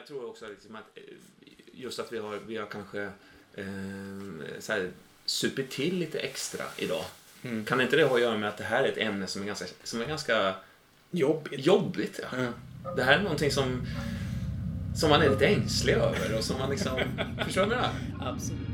jag tror också liksom att eh, just att vi har, vi har kanske eh, så här, supit till lite extra idag. Mm. Kan inte det ha att göra med att det här är ett ämne som är ganska, som är ganska Jobbigt. jobbigt? Ja. Mm. Det här är någonting som, som man är lite ängslig över och som man liksom... förstår du vad jag menar? Absolut.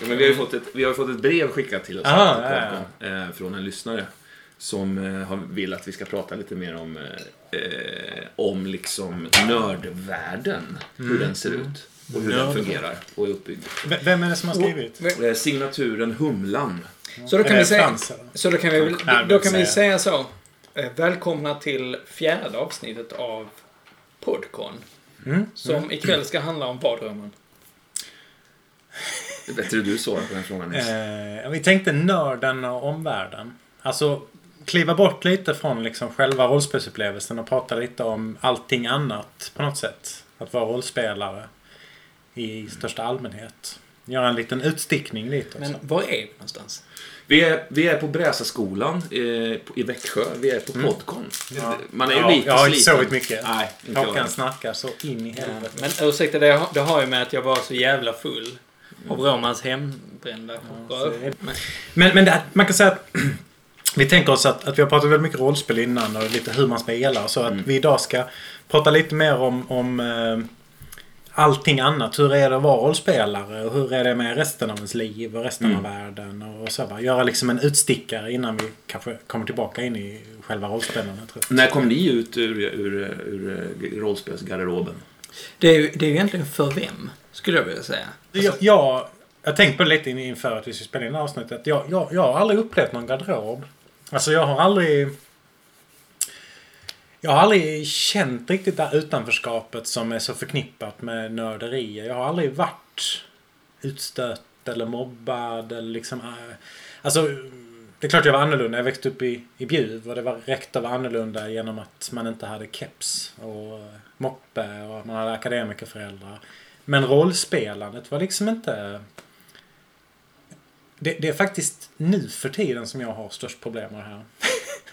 Ja, men vi har ju fått ett, vi har fått ett brev skickat till oss Ah, till ja, podden, eh, från en lyssnare som eh, har, vill att vi ska prata lite mer om, eh, om liksom nördvärlden. Hur den ser ut och hur den fungerar och är uppbyggd. V- Vem är det som har skrivit? Eh, signaturen Humlan. Så då kan vi säga, Frans, så då kan vi, Ja, då kan vi säga så. Välkomna till fjärde avsnittet av Podcon. Mm. Som ikväll ska handla om badrummen. Det är bättre du svarar på den frågan. Eh, vi tänkte nörden och omvärlden. Alltså kliva bort lite från liksom själva rollspelsupplevelsen och prata lite om allting annat på något sätt. Att vara rollspelare i största allmänhet. Göra en liten utstickning dit också. Men var är vi någonstans? Vi är, vi är på Bräsaskolan eh, i Växjö. Vi är på Podcon. Man är ju Mm. Ja, lite jag har inte sliten. sovit mycket. Nej, inte. Håkan snackar så in i helvete. Men ursäkta, det, har- det har ju med att jag var så jävla full. Av Romans hembrända det. Men- Men, det, man kan säga att vi tänker oss att, att vi har pratat väldigt mycket rollspel innan och lite hur man spelar. Så att vi idag ska prata lite mer om, om eh, allting annat. Hur är det att vara rollspelare och hur är det med resten av ens liv och resten av världen. Och så bara, göra liksom en utstickare innan vi kanske kommer tillbaka in i själva rollspelandet. När kom ni ut ur, ur, ur, ur rollspelsgarderoben? Det är, ju, det är ju egentligen för vem, skulle jag vilja säga. Jag, jag, jag tänkte på det lite in- inför att vi skulle spela in avsnittet. Jag, jag, jag har aldrig upplevt någon garderob. Alltså jag har aldrig... Jag har aldrig känt riktigt det här utanförskapet som är så förknippat med nörderier. Jag har aldrig varit utstött eller mobbad eller liksom... äh, Alltså, det är klart jag var annorlunda. Jag växte upp i, i Bjuv och det var rektor var annorlunda genom att man inte hade keps och moppe och man hade akademikerföräldrar. Men rollspelandet var liksom inte... Det, det är faktiskt nu för tiden som jag har störst problem med det här.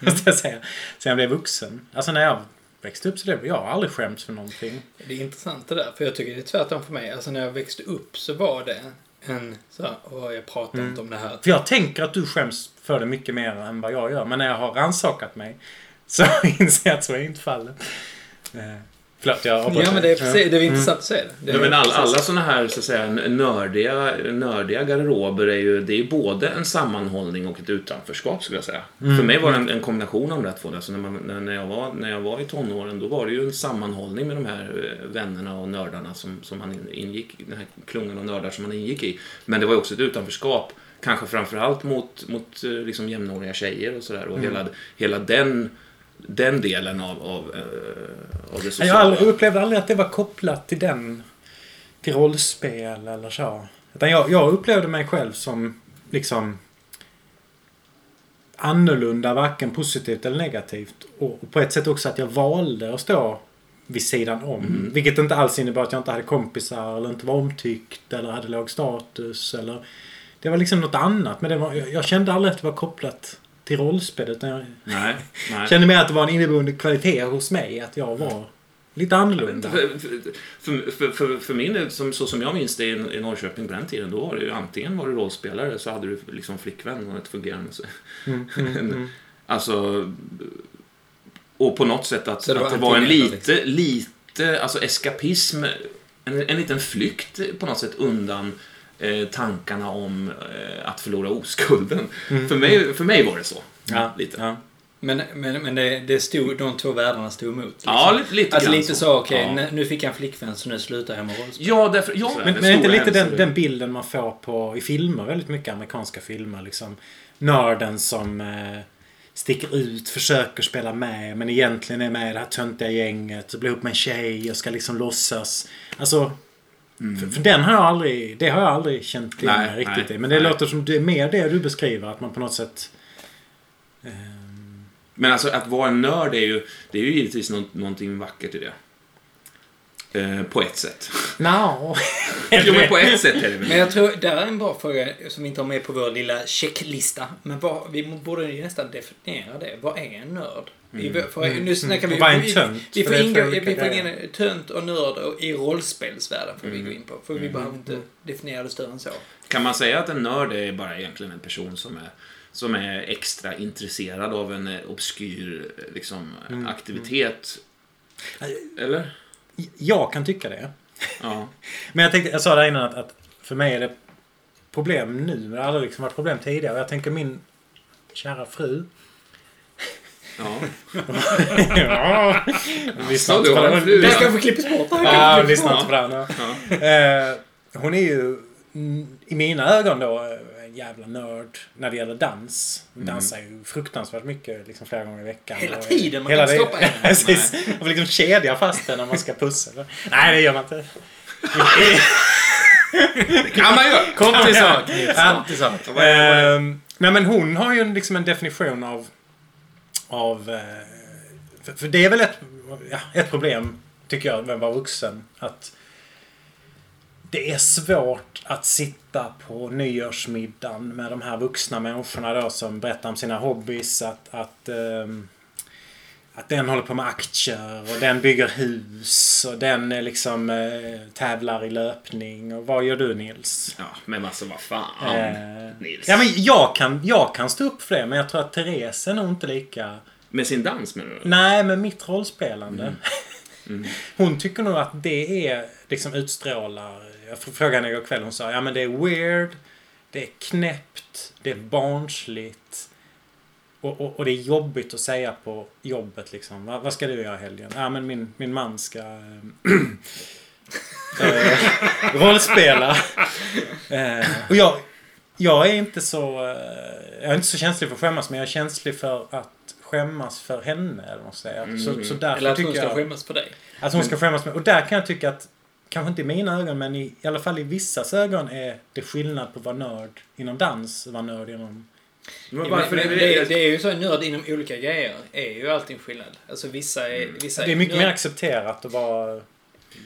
Måste jag säga. Sen jag blev vuxen. Alltså när jag växte upp så det, jag har aldrig skämts för någonting. Det är intressant det där, för jag tycker det är tvärtom för mig. Alltså när jag växte upp så var det en så här, åh jag pratar inte om det här. För jag tänker att du skäms för det mycket mer än vad jag gör. Men när jag har rannsakat mig så inser jag att så är inte fallet. Förlåt, jag avbröt Ja men det är precis, det är intressant att se det. det Ja, men all, alla sådana här så att säga, nördiga, nördiga garderober är ju, det är ju både en sammanhållning och ett utanförskap skulle jag säga. För mig var det en, en kombination av de där två. Alltså när, man, när, när, jag var, när jag var i tonåren då var det ju en sammanhållning med de här eh, vännerna och nördarna som, som man in- ingick den här klungan av nördar som man ingick i. Men det var ju också ett utanförskap. Kanske framförallt mot, mot eh, liksom jämnåriga tjejer och sådär. Och hela, hela den, den delen av, av, eh, av det Jag sociala. aldrig, upplevde aldrig att det var kopplat till den... Till rollspel eller så. Utan jag, jag upplevde mig själv som liksom annorlunda, varken positivt eller negativt. Och på ett sätt också att jag valde att stå vid sidan om. Vilket inte alls innebar att jag inte hade kompisar eller inte var omtyckt eller hade låg status. Eller, det var liksom något annat. Men det var, jag, jag kände aldrig att det var kopplat till rollspel. Utan jag Nej, nej. kände mer att det var en inneboende kvalitet hos mig. Att jag var lite annorlunda. För, för, för, för, för min del, som, så som jag minns det i, i Norrköping på den tiden, då var det ju antingen var du rollspelare så hade du liksom flickvän och ett fungerande... Mm, mm, mm. Alltså... Och på något sätt att, Så det var att det var en lite, lite, alltså eskapism, en, en liten flykt på något sätt undan eh, tankarna om eh, att förlora oskulden. För, mig, för mig var det så. Mm. Ja, lite. Ja. Men, men, men det, det stod, de två världarna stod emot. Liksom. Ja, lite, lite Alltså lite så, okej, Ja. nu- fick jag en flickvän så nu slutar jag med rollspel. Ja, därför, ja, Men, det men är inte lite den, den bilden man får på, i filmer, väldigt mycket amerikanska filmer. Liksom, nörden som eh, sticker ut, försöker spela med men egentligen är med i det här töntiga gänget och blir ihop med en tjej och ska liksom låtsas. Alltså, för, för den har jag aldrig, det har jag aldrig känt in Nej, riktigt nej. Men det nej. låter som det är mer det du beskriver, att man på något sätt... ehm, Men alltså att vara en nörd är ju, det är ju givetvis nå- någonting vackert i det. Eh, på ett sätt. No. jo, men på ett sätt är det väl Men jag tror, där är en bra fråga som vi inte har med på vår lilla checklista. Men vad, vi borde ju nästan definiera det. Vad är en nörd? Vi, för, nu snackar vi... Och vad är en vi- tönt? Vi, får det ingå, vi får in tönt och nörd och i rollspelsvärlden får vi Mm. gå in på. För vi behöver inte definiera det större än så. Kan man säga att en nörd är bara egentligen en person som är, som är extra intresserad av en eh, obskyr eh, liksom, Mm. aktivitet? Eller? Jag kan tycka det. Ja. Men jag tänkte, jag sa där innan att, att för mig är det problem nu. Men det har aldrig liksom varit problem tidigare. Och jag tänker min kära fru. ja. ja, lyssnar Så inte på den. Det få klippas bort. det Ja, bort. inte på den. Eh, hon är ju i mina ögon då eh, jävla nörd när det gäller dans. Hon Mm. dansar ju fruktansvärt mycket liksom flera gånger i veckan. Hela tiden, man hela kan det- stoppa henne. Precis. Man får liksom kedja fast den när man ska pussa. Nej, det gör man inte. Det kan man göra! Kom till sak. Kom till nej men hon har ju en- liksom en definition av... av eh, för, för det är väl ett, ja, ett problem, tycker jag, med att vara vuxen. Att det är svårt att sitta på nyårsmiddagen med de här vuxna människorna då som berättar om sina hobbys. Att, att, ehm, att den håller på med aktier och den bygger hus och den är liksom eh, tävlar i löpning. Och vad gör du Nils? Ja, men alltså vad fan. Eh, Nils. Ja, men jag kan, jag kan stå upp för det, men jag tror att Therese är nog inte lika... Med sin dans menar du? Nej, med mitt rollspelande. Mm. Hon tycker nog att det är liksom utstrålar... Jag frågade henne igår kväll, hon sa ja men det är weird, det är knäppt, det är barnsligt. Och, och, och det är jobbigt att säga på jobbet liksom. Va, vad ska du göra helgen? Ja men min, min man ska... äh, äh, rollspela. Eh, och jag, jag är inte så... eh, jag är inte så känslig för att skämmas, men jag är känslig för att skämmas för henne. Eller vad man säger. Mm. Så, så därför Eller att hon ska jag... skämmas på dig. Att hon ska skämmas med. Och där kan jag tycka att, kanske inte i mina ögon, men i, i alla fall i vissas ögon är det skillnad på att vara nörd inom dans och vara nörd inom... Men varför men, är men det, det, det är ju så, nörd inom olika grejer är ju alltid en skillnad. Alltså vissa är... Vissa Det är mycket nörd- mer accepterat att vara...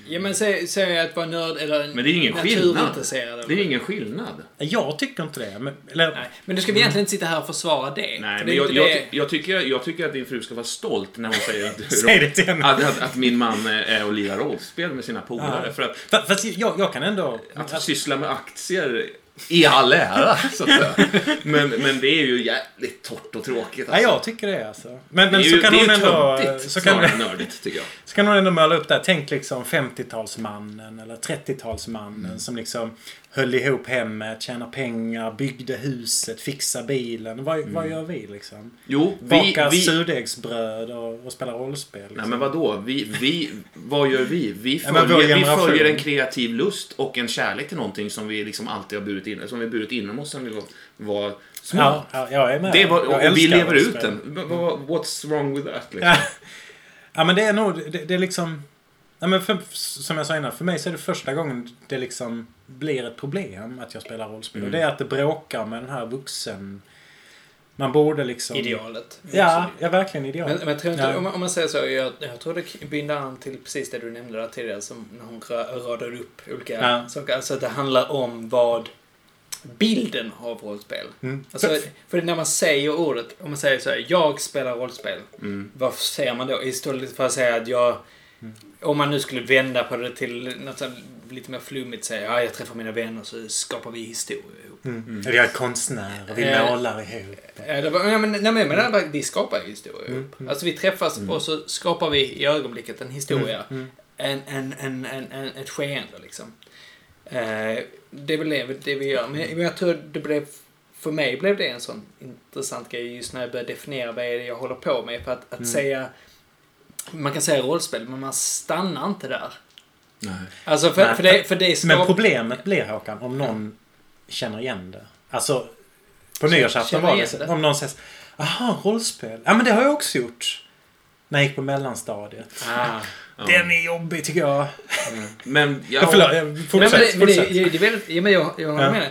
Ja men säg, säg att vara nörd eller Men det är ingen skillnad. det är ingen skillnad. Jag tycker inte det. Men, eller, Nej, men du ska vi egentligen inte sitta här och försvara det. Nej, men det jag, jag, det- jag, tycker, jag tycker att din fru ska vara stolt när hon säger att, Säg det att, att, att min man är och lirar rollspel med sina polare. Ja. För att, Fa- Fast jag, jag kan ändå... att syssla med aktier i all ära, så att säga. Men, men det är ju jävligt torrt och tråkigt. Ja, Alltså. jag tycker det alltså. Men, men det är så ju, kan det är hon ju ändå... töntigt Så kan, snarare än nördigt, tycker jag. så kan hon ändå måla upp där. Tänk liksom 50-talsmannen eller 30-talsmannen Mm. som liksom höll ihop hemmet, tjänade pengar, byggde huset, fixade bilen. Vad, vad Mm. gör vi liksom? Jo, vi... Bakar vi surdegsbröd och, och spelar rollspel. Liksom. Nej, men vadå? Vi, vi, vad gör vi? Vi Ja, följer, vi generation. följer en kreativ lust och en kärlek till någonting som vi liksom alltid har burit in, som vi burit inom oss sen vi var, små. Ja, ja, jag är med. Det var, Jag och vi lever ut den. Vad- What's wrong with that? Liksom? Ja. ja, men det är nog... Det, det är liksom... Ja, men för, som jag sa innan, för mig så är det första gången det liksom blir ett problem att jag spelar rollspel. Mm. Och det är att det bråkar med den här vuxen... Man borde liksom... Idealet. Ja, ja verkligen ideal. Men, men tror inte, Ja. om, man- om man säger så, jag, jag tror det binder an till precis det du nämnde där tidigare, som när hon ra- radade upp olika Ja. saker. Alltså att det handlar om vad bilden av rollspel. Mm. Alltså, för när man säger ordet, om man säger så här, jag spelar rollspel. Mm. Vad säger man då? Istället för att säga att jag... Om man nu skulle vända på det till något lite mer flummigt, säga ja, jag träffar mina vänner så skapar vi historia ihop. Mm. Jag är konstnär och vi Eh, målar ihop. Eller, vad- ja, men, nej, men, men, men, vi skapar ju historia Mm, ihop. Alltså vi träffas och så skapar vi i ögonblicket en historia. En, en, en, en, en, ett skeende liksom. Eh, det är väl det, det vi gör. Men, men jag tror det blev, för mig blev det en sån intressant grej just när jag började definiera vad är det jag håller på med. För att, att säga, man kan säga rollspel, men man stannar inte där. Nej. Alltså för, Nej, för, det, för det Men skapar... problemet blir Håkan, om någon känner igen det. Alltså, på nyårsafton var det det? Om någon säger Aha, rollspel. Ja, men det har jag också gjort. När jag gick på mellanstadiet. Ah. Ja. Den är jobbig tycker jag. Men, ja, Ja, förlåt, jag- Ja, men fortsätt. det, men det, det, det ja, men jag, jag håller Ja. med dig.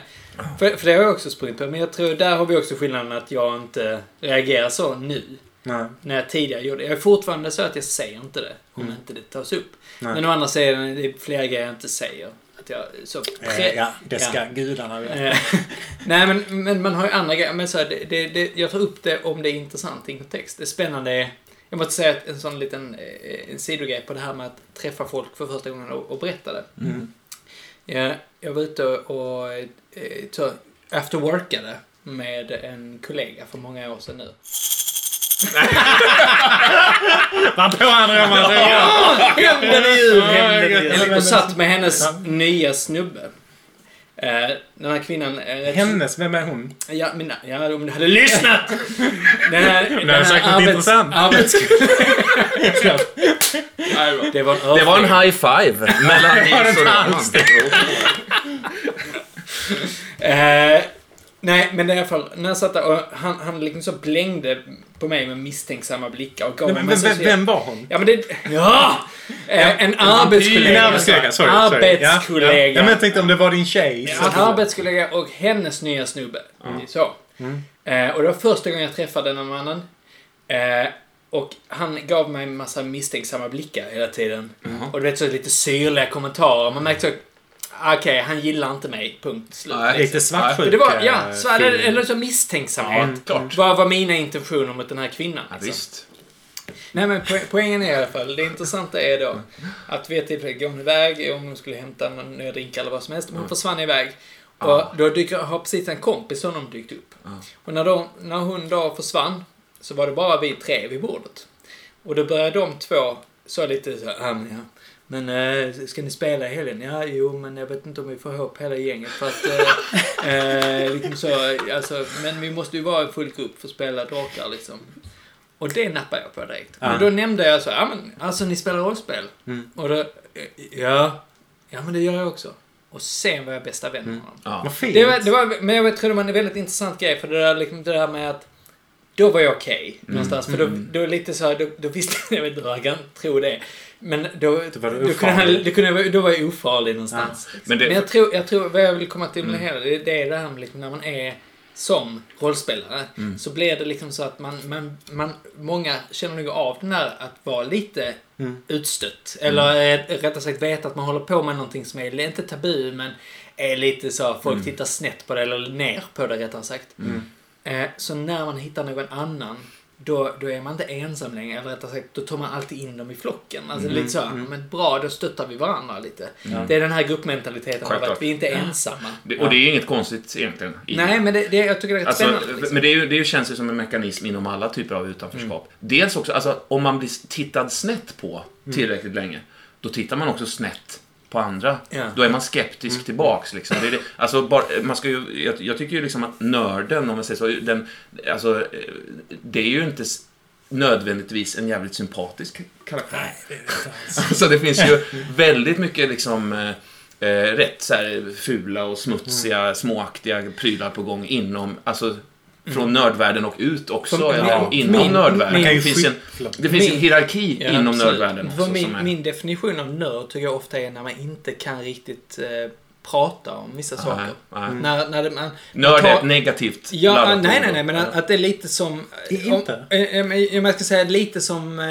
För, för det har jag också sprungit på. Men jag tror där har vi också skillnaden att jag inte reagerar så nu. Nej. När jag tidigare gjorde Jag är fortfarande så att jag säger inte det om Mm. inte det tas upp. Nej. Men å andra sidan är det flera grejer jag inte säger. Att jag så Eh, ja, det ska gudarna veta. Eh, Nej, men, men man har ju andra grejer. Men så här, det, det, det, jag tar upp det om det är intressant i kontext. Det spännande jag måste säga att en sån liten eh, en sidogrej på det här med att träffa folk för första gången och, och berätta det. Mm. Jag, jag var ute och eh, så, after workade med en kollega för många år sedan nu. Vad på han Roman! Händer det ljud! Händer det Ja, ljud! men- Och satt med hennes nya snubbe. Eh, den här kvinnan... är rätt- Hennes, vem är hon? Ja, men ja, om du hade lyssnat! Den här, den hade sagt något intressant. Arbets, det var en Det var en high five mellan Nils och Roman. Nej, men i alla fall, när jag satt där och han, han liksom så blängde på mig med misstänksamma blickar och gav mig Vem, vem, var hon? Ja, men det... Ja! Eh, en arbetskollega. Din arbetskollega, sorry. sorry. Arbetskollega. Ja, ja. ja, men jag tänkte om det var din tjej. Ja, en arbetskollega och hennes nya snubbe. Så. Mm. Eh, och det var första gången jag träffade den här mannen. Eh, och han gav mig en massa misstänksamma blickar hela tiden. Och du vet, så lite syrliga kommentarer. Man märkte så... Okej, han gillar inte mig. Punkt slut. Nej. Lite svartsjuka. det var, ja, så, eller, eller så misstänksamhet. Ja, klart. Vad var mina intentioner mot den här kvinnan? Ja, liksom? visst. Nej men po- poängen är i alla fall, det intressanta är då att vid ett tillfälle går hon iväg, om hon skulle hämta någon drink eller vad som helst, men hon försvann iväg. Och då dyker, har precis en kompis honom dykt upp. Och när, de, när hon då försvann, så var det bara vi tre vid bordet. Och då började de två så lite så här, "Ah, ja. Men eh, ska ni spela i helgen? Ja, jo, men jag vet inte om vi får ihop hela gänget för att... Eh, liksom så, alltså, men vi måste ju vara i full grupp för att spela drakar liksom. Och det nappade jag på direkt. Ja. Och då nämnde jag så, ja men alltså ni spelar rollspel? Mm. Och då, ja, ja men det gör jag också. Och sen var jag bästa vän med Mm. honom. Ja. Vad fint. Det var, det var, men jag tror det var en väldigt intressant grej för det där, liksom, det där med att då var jag okej någonstans. För då, då lite så här, då, då visste jag, vet inte hur jag kan tro det. Men då, Då var då, kunde han, då, kunde då var jag ofarlig någonstans. Men Men, det- jag, tror, jag tror, vad jag vill komma till med det hela, det, är det här med liksom, när man är som rollspelare. Så blir det liksom så att man, man, man, många känner nog av den här att vara lite Mm. utstött. Eller eh, rättare sagt veta att man håller på med någonting som är, inte tabu, men är lite så, folk tittar snett på det, eller ner på det rättare sagt. Eh, så när man hittar någon annan, då, då är man inte ensam längre. Eller rättare sagt, då tar man alltid in dem i flocken. Alltså lite så, men bra, då stöttar vi varandra lite. Det är den här gruppmentaliteten av att vi inte är ensamma. Det, och det är inget konstigt egentligen. Nej, men det, det, jag tycker det är rätt Alltså, spännande. Liksom. Men det, är ju, det ju, känns ju som en mekanism inom alla typer av utanförskap. Dels också, alltså, om man blir tittad snett på tillräckligt länge, då tittar man också snett på andra. Ja. Då är man skeptisk tillbaks. Liksom. Det det, alltså, bara, man ska ju, jag, jag tycker ju liksom att nörden, om man säger så, den, alltså, det är ju inte nödvändigtvis en jävligt sympatisk karaktär. Nej, det är det. Alltså det finns ju väldigt mycket liksom eh, eh, rätt så här fula och smutsiga, Mm. småaktiga prylar på gång inom, alltså från nördvärlden och ut också. Ja, min- inom min- nördvärlden. min- det finns, en, det finns en Min- hierarki Ja, inom absolut. nördvärlden också. min, min definition av nörd tycker jag ofta är när man inte kan riktigt eh, prata om vissa saker. nej, nej. När, när det, man, Nörd är tar- ett negativt Ja, laddat nej, ord. nej, nej, men att, att det är lite som... Inte? Om, eh, eh, om jag ska säga lite som... eh,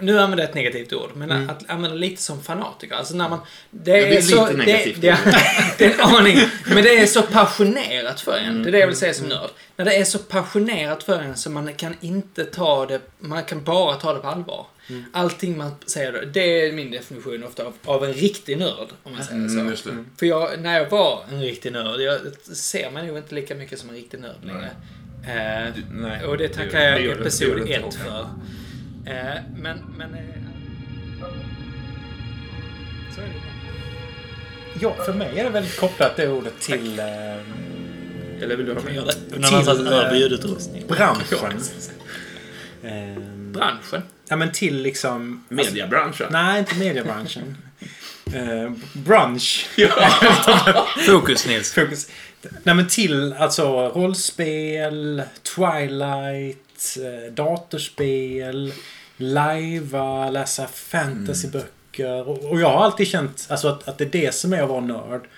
Nu använder jag ett negativt ord, men att använda lite som fanatiker. Alltså när man... Det Det är, blir så... lite negativt. Det, det, det är en aning. Men det är så passionerat för en. Det är det jag vill säga som nörd. När det är så passionerat för en så man kan inte ta det... Man kan bara ta det på allvar. Allting man säger då, det är min definition ofta av, av en riktig nörd, om man säger så. Mm, just det. För jag, när jag var en riktig nörd, jag ser mig nog inte lika mycket som en riktig nörd längre. Eh, Du- nej, och det tackar jag det episod gör du inte 1 också. för. Eh, men, men... Eh, så är det. Ja, för mig är det väldigt kopplat det ordet till eh, Eller vill du ha det. Till, Någon annanstans eh, över ljudutrustning. branschen. Branschen. ja, men till liksom... Mediabranschen. Nej, inte mediebranschen. Eh, brunch. Fokus Nils. Fokus. Nej, men till alltså rollspel, Twilight, eh, datorspel, lajva, läsa fantasyböcker. Och, och jag har alltid känt alltså, att, att det är det som är att vara nörd.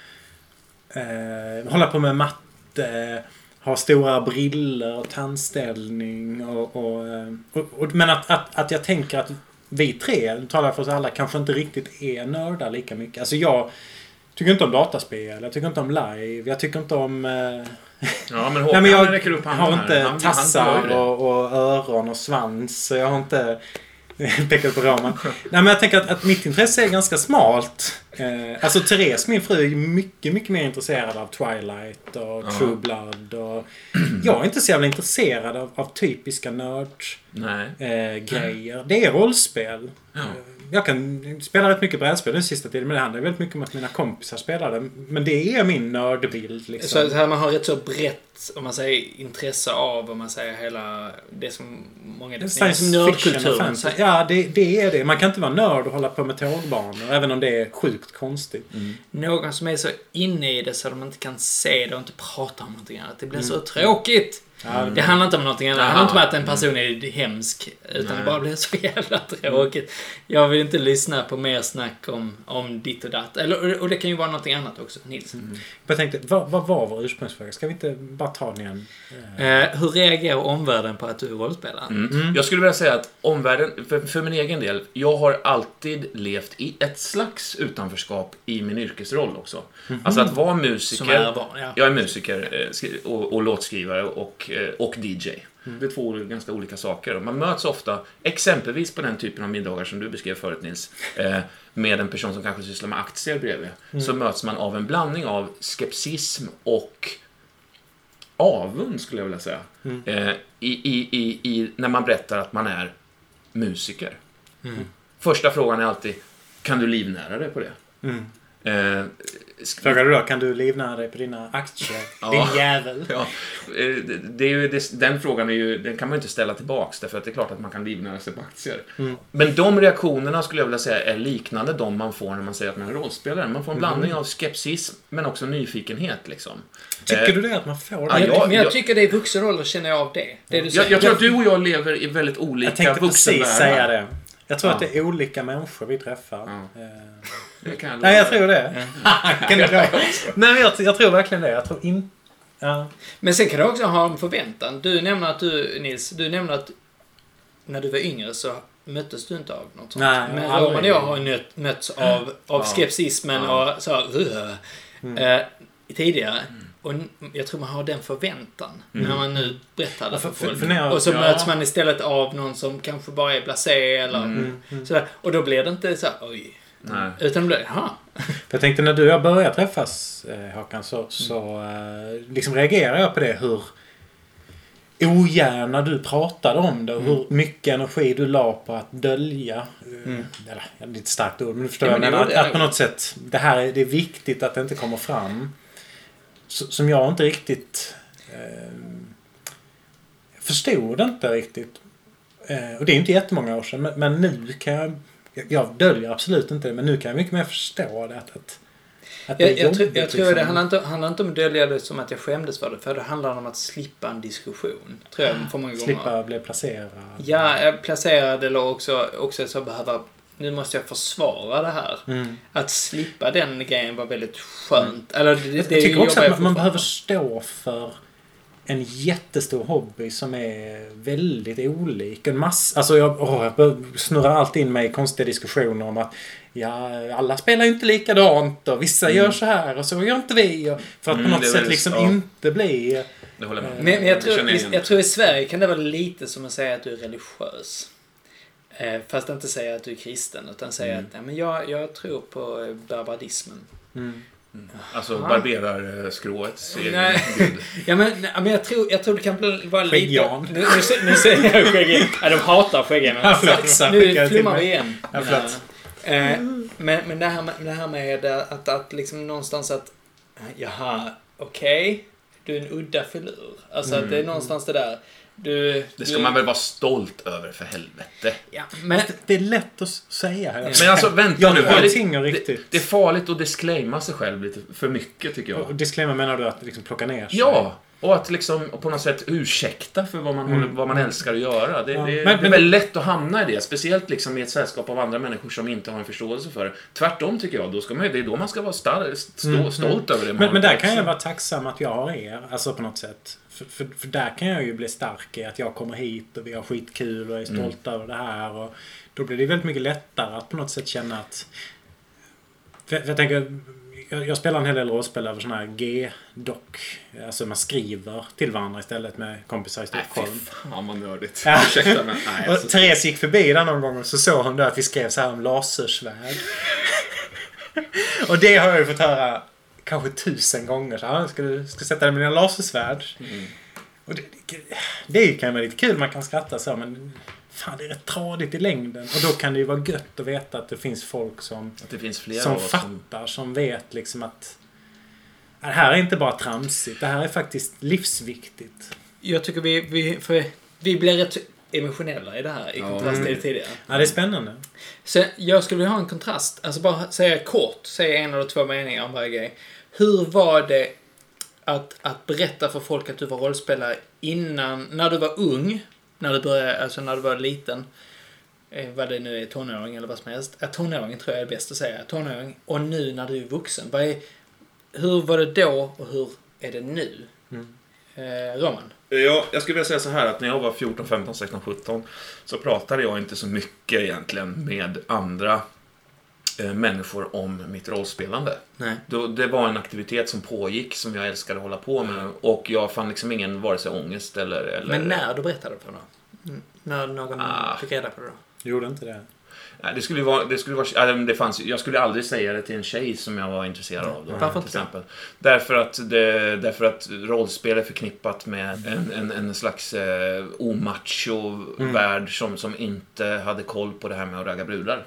Eh, hålla på med matte, har stora briller och tandställning och... och, eh, och, och men att, att, att jag tänker att vi tre, nu talar jag för oss alla, kanske inte riktigt är nördar lika mycket. Alltså jag tycker inte om dataspel, jag tycker inte om live, jag tycker inte om... Eh, Ja, men Nej, Håkan men jag räcker upp har handen här. inte tassar och, och öron och svans. Jag har inte pekat på Roman. Nej men jag tänker att, att mitt intresse är ganska smalt. Eh, alltså Therese, min fru, är mycket, mycket mer intresserad av Twilight och Ja. True Blood. Och jag är inte så jävla intresserad av, av typiska nördgrejer. Eh, grejer. Det är rollspel. Ja. Jag kan spela rätt mycket brädspel den sista tiden, men det handlar väldigt mycket om att mina kompisar spelar det. Men det är min nördbild liksom. Så här man har rätt så brett, om man säger, intresse av, om man säger hela det som många definierar som nördkulturen. Ja, det, det är det. Man kan inte vara nörd och hålla på med tågbanor, även om det är sjukt konstigt. Någon som är så inne i det så att de inte kan se det och inte prata om någonting annat. Det blir så tråkigt. Ja, Det handlar inte om någonting annat. Det handlar inte om att en person är hemsk. Utan Nej. det bara blir så jävla tråkigt. Jag vill inte lyssna på mer snack om, om ditt och datt. Eller, och det kan ju vara någonting annat också, Nils. Jag tänkte, vad, vad var vår ursprungsfråga? Ska vi inte bara ta den igen? Eh, Eh, hur reagerar omvärlden på att du är rollspelare? Mm. Jag skulle vilja säga att omvärlden, för, för min egen del, jag har alltid levt i ett slags utanförskap i min yrkesroll också. Alltså att vara musiker. Som är van, ja. Jag är musiker eh, och, och låtskrivare och, och DJ. Det är två ganska olika saker. Man möts ofta, exempelvis på den typen av middagar som du beskrev förut Nils, eh, med en person som kanske sysslar med aktier bredvid. Så möts man av en blandning av skepsism och avund, skulle jag vilja säga. Eh, i, i, i, i, när man berättar att man är musiker. Första frågan är alltid, kan du livnära dig på det? Mm. Eh, Frågar du då, kan du livnära dig på dina aktier? Ja. Din jävel. Ja, eh, det, det är ju, det, den frågan är ju, den kan man ju inte ställa tillbaks därför att det är klart att man kan livnära sig på aktier. Mm. Men de reaktionerna skulle jag vilja säga är liknande de man får när man säger att man är rollspelare. Man får en blandning av skepsis men också nyfikenhet liksom. Tycker Eh, du det att man får Ja, jag- men jag jag- tycker det är vuxen roll, känner jag av det. det, Jag, säger. jag tror att du och jag lever i väldigt olika Jag tänkte precis vuxenvärldar. säga det. Jag tror Ja. att det är olika människor vi träffar. Ja. Eh, Det kan jag Nej, jag tror det. kan du tro? Nej, men jag, jag tror verkligen det. Jag tror inte... Ja. Men sen kan du också ha en förväntan. Du nämner att du, Nils, du nämner att när du var yngre så möttes du inte av något sånt. Nej, Men. Roman och jag har ju nött- mötts av, av Ja. skepsismen Ja. och så här, "Ugh", Mm. eh, tidigare. Och n- jag tror man har den förväntan när man nu berättar det för, för- för- folk. för jag- och så ja. möts man istället av någon som kanske bara är blasé eller Mm. sådär. Och då blir det inte så här, oj. Nej. Utan det blir, jaha. För jag tänkte när du och jag började träffas, eh, Håkan, så, så eh, liksom reagerade jag på det hur ogärna du pratade om det och hur mycket energi du la på att dölja. eh, Eller, ja, det är ett starkt ord, men du förstår Ja, men jag menar. Att, att på något sätt, det här är, det är viktigt att det inte kommer fram. Som jag inte riktigt eh, förstod inte riktigt. Eh, och det är inte jättemånga år sedan, men, men nu kan jag... Jag, döljer absolut inte det, men nu kan jag mycket mer förstå det. Att, att, att det Jag, jag, tror, jobbigt, jag tror liksom. det handlar inte, handlar inte om att dölja det som att jag skämdes för det. För det handlar om att slippa en diskussion. Tror jag för många gånger. Slippa bli placerad. Ja, jag placerade eller också, också så behöva... Nu måste jag försvara det här. Mm. Att slippa den grejen var väldigt skönt. Eller det, det, Jag tycker också att man, man behöver stå för en jättestor hobby som är väldigt olik. En massa, alltså jag, åh, jag snurrar alltid in mig i konstiga diskussioner om att ja, alla spelar ju inte likadant och vissa gör så här och så gör inte vi. Och, för att Mm, på något sätt liksom ja. inte bli... Det håller jag med om. Men, men jag, tror, igen. jag tror i Sverige kan det vara lite som att säga att du är religiös. Eh, fast inte säga att du är kristen, utan säga Mm. att ja, men jag, jag tror på eh, barbadismen. Mm. Alltså Ja. barberar eh, skrået. egen Nej. gud. Ja, men, men jag, tror, jag tror det kan bli, vara lite... Skäggjan. Nu, nu, nu säger jag skäggjan. Ja, de hatar skäggjan. Ja, förlåt, så skickar Nu flummar vi igen. Ja, men, men det här med, det här med att, att liksom någonstans att... Jaha, okej. Du är en udda filur. Alltså att det är någonstans det där. Du... Mm. Det ska du, man väl vara stolt över för helvete. Ja, men... Det är lätt att säga här. Men alltså vänta Jag nu. har var det- och det, riktigt. det är farligt att disclaima sig själv lite för mycket tycker Och jag. disclaimer menar du att liksom plocka ner sig? Ja! Och att liksom på något sätt ursäkta för vad man, håller, vad man älskar att göra. Det, Ja. det, Men- det är men- väldigt lätt att hamna i det. Speciellt liksom i ett sällskap av andra människor som inte har en förståelse för det. Tvärtom tycker jag. Då ska man, det är då man ska vara star, stå, Mm, stolt över det man Men, men där också. kan jag vara tacksam att jag har er. Alltså på något sätt. För, för, för där kan jag ju bli stark i att jag kommer hit och vi har skitkul och är stolta över det här. Och då blir det väldigt mycket lättare att på något sätt känna att... För, jag tänker... Jag, jag spelar en hel del rollspel över sådana här G-dock. Alltså man skriver till varandra istället med kompisar i Stockholm. fan vad nördigt. Ja. Ursäkta men nej. Och Alltså, Therese gick förbi där någon gång och så såg hon då att vi skrev så här om lasersvärd. och det har jag ju fått höra kanske tusen gånger. Så, här, ska du ska du sätta dig med dina lasersvärd? Mm. Och det, det, kan vara lite kul, man kan skratta så men fan det är rätt tradigt i längden. Och då kan det ju vara gött att veta att det finns folk som, att det finns flera som fattar, som vet liksom att det här är inte bara tramsigt, det här är faktiskt livsviktigt. Jag tycker vi, vi, för vi blir rätt emotionella i det här i kontrast till Mm. det tidigare. Ja, det är spännande. Så jag skulle vilja ha en kontrast. Alltså bara säga kort, säga en eller två meningar om varje grej. Hur var det att, att berätta för folk att du var rollspelare innan, när du var ung, när du började, alltså när du var liten, eh, vad det nu är, tonåring eller vad som helst. Ja, tonåring tror jag är bäst att säga. Tonåring. Och nu när du är vuxen. Vad är, hur var det då och hur är det nu? Mm. Eh, Roman? Ja, jag skulle vilja säga så här att när jag var 14, 15, 16, 17 så pratade jag inte så mycket egentligen med andra eh, människor om mitt rollspelande. Nej. Då, det var en aktivitet som pågick som jag älskade att hålla på med och jag fann liksom ingen vare sig ångest eller... eller Men när du berättade för någon? Mm. När någon Ah. fick reda på det då? Gjorde inte det? Nej, det skulle vara... Det skulle vara ja, det fanns, jag skulle aldrig säga det till en tjej som jag var intresserad av. Då, Varför till exempel. Därför att, det, därför att rollspel är förknippat med en, en, en slags eh, omacho värld som, som inte hade koll på det här med att ragga brudar.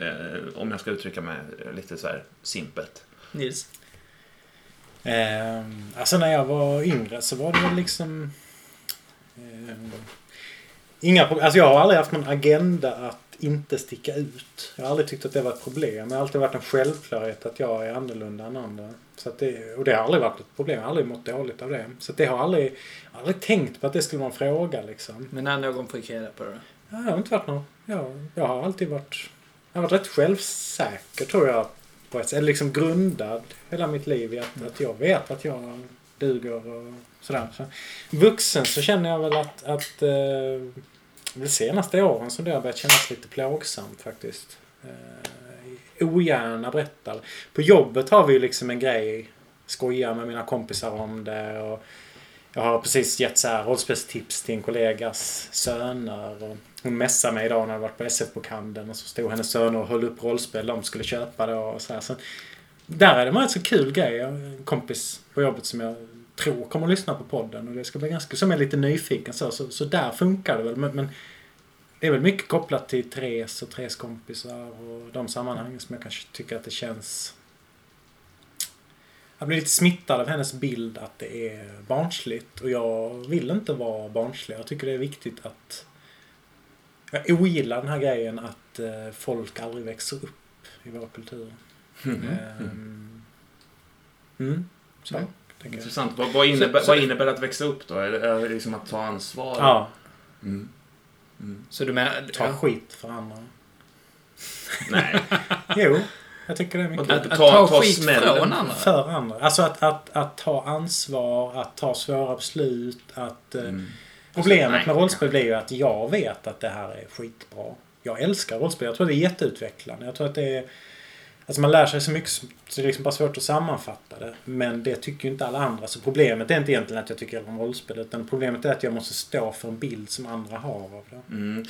Eh, om jag ska uttrycka mig lite så här simpelt. Nils? Ehm, alltså när jag var yngre så var det väl liksom... ehm, inga pro- Alltså jag har aldrig haft någon agenda att inte sticka ut. Jag har aldrig tyckt att det var ett problem. Det har alltid varit en självklarhet att jag är annorlunda än andra. Så det, och det har aldrig varit ett problem. Jag har aldrig mått dåligt av det. Så det har aldrig... Aldrig tänkt på att det skulle vara en fråga liksom. Men när någon fick reda på det? Ja, det har inte varit något. Jag, jag har alltid varit... Jag har varit rätt självsäker tror jag. På ett, eller liksom grundad hela mitt liv i att, att jag vet att jag duger och sådär. Så, vuxen så känner jag väl att, att eh, de senaste åren som det har börjat kännas lite plågsamt faktiskt. Eh, ogärna berättar. På jobbet har vi ju liksom en grej. Skojar med mina kompisar om det. Och jag har precis gett så här rollspelstips till en kollegas söner. Och hon messade mig idag när jag varit på SF-bokhandeln och så stod hennes söner och höll upp rollspel de skulle köpa då. och så här. Så där är det en rätt så kul grej. Jag har en kompis på jobbet som jag tror kommer att lyssna på podden och det ska bli ganska, som är lite nyfiken så. Så, så där funkar det väl. Men, men det är väl mycket kopplat till Therese och Therese kompisar och de sammanhangen som jag kanske tycker att det känns jag blir lite smittad av hennes bild att det är barnsligt och jag vill inte vara barnslig. Jag tycker det är viktigt att... Jag ogillar den här grejen att eh, folk aldrig växer upp i vår kultur. Mm. Så, Ja. tänker jag. Intressant. Vad, vad, innebär, Så- så- vad innebär det att växa upp då? Är det, är det liksom att ta ansvar? Ja, Mm. Mm. Så du menar... ta ja. skit för andra. Nej. Jo, jag tycker det är mycket. Att, att Ta- ta, ta skit smällen. från andra? För andra. Alltså att, att, att ta ansvar, att ta svåra beslut, att... eh, Mm. Problemet nej, med rollspel blir ju att jag vet att det här är skitbra. Jag älskar rollspel. Jag tror det är jätteutvecklande. Jag tror att det är... Alltså man lär sig så mycket så det är liksom bara svårt att sammanfatta det. Men det tycker ju inte alla andra. Så problemet är inte egentligen att jag tycker om rollspel. Utan problemet är att jag måste stå för en bild som andra har av det. Mm.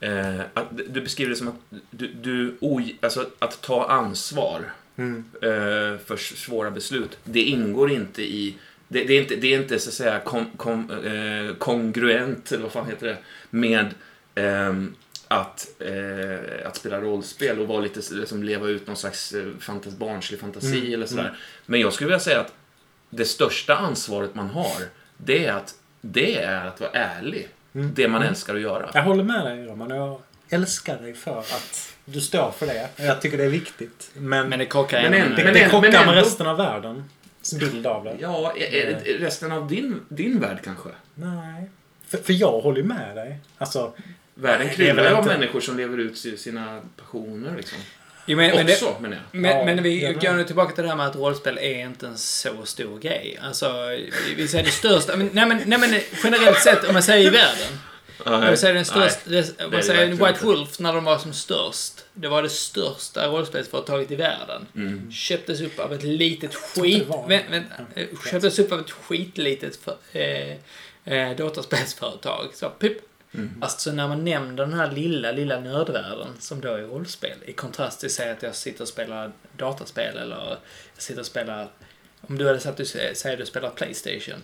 Eh, du beskriver det som att du, du oj, alltså att ta ansvar Mm. eh, för svåra beslut. Det ingår inte i... Det, det, är, inte, det är inte så att säga kom, kom, eh, kongruent, eller vad fan heter det, med ehm, att, eh, att spela rollspel och vara lite, liksom, leva ut någon slags eh, fantas, barnslig fantasi Mm, eller sådär. mm. Men jag skulle vilja säga att det största ansvaret man har, det är att, det är att vara ärlig. Mm. Det man älskar att göra. Jag håller med dig Roman. Jag älskar dig för att du står för det. Jag tycker det är viktigt. Men, Men det krockar Men en- med- det, men det en- krockar men med ändå- resten av världen. bild av det. Ja, är, är det resten av din, din värld kanske? Nej. För, för jag håller ju med dig. Alltså, Världen Nej, det kryllar av människor som lever ut si- sina passioner liksom. Jo, men, men, det, Också, menar jag. men, Ja, men vi jag med. går nu tillbaka till det här med att rollspel är inte en så stor grej. Alltså, vi- säger det största, men, nej, men, nej men generellt sett om man säger i världen. Om man säger den största, det, om det det säger White inte. Wolf när de var som störst. Det var det största rollspelsföretaget i världen. Mm. Köptes upp av ett litet skit... det. Vänt, vänt, eh, köptes upp av ett skitlitet för, eh, eh, dataspelsföretag. Så, pip. Mm. Alltså när man nämner den här lilla, lilla nördvärlden som då är rollspel. I kontrast till säg att jag sitter och spelar dataspel eller jag sitter och spelar... Om du hade sagt att du säger att du spelar Playstation.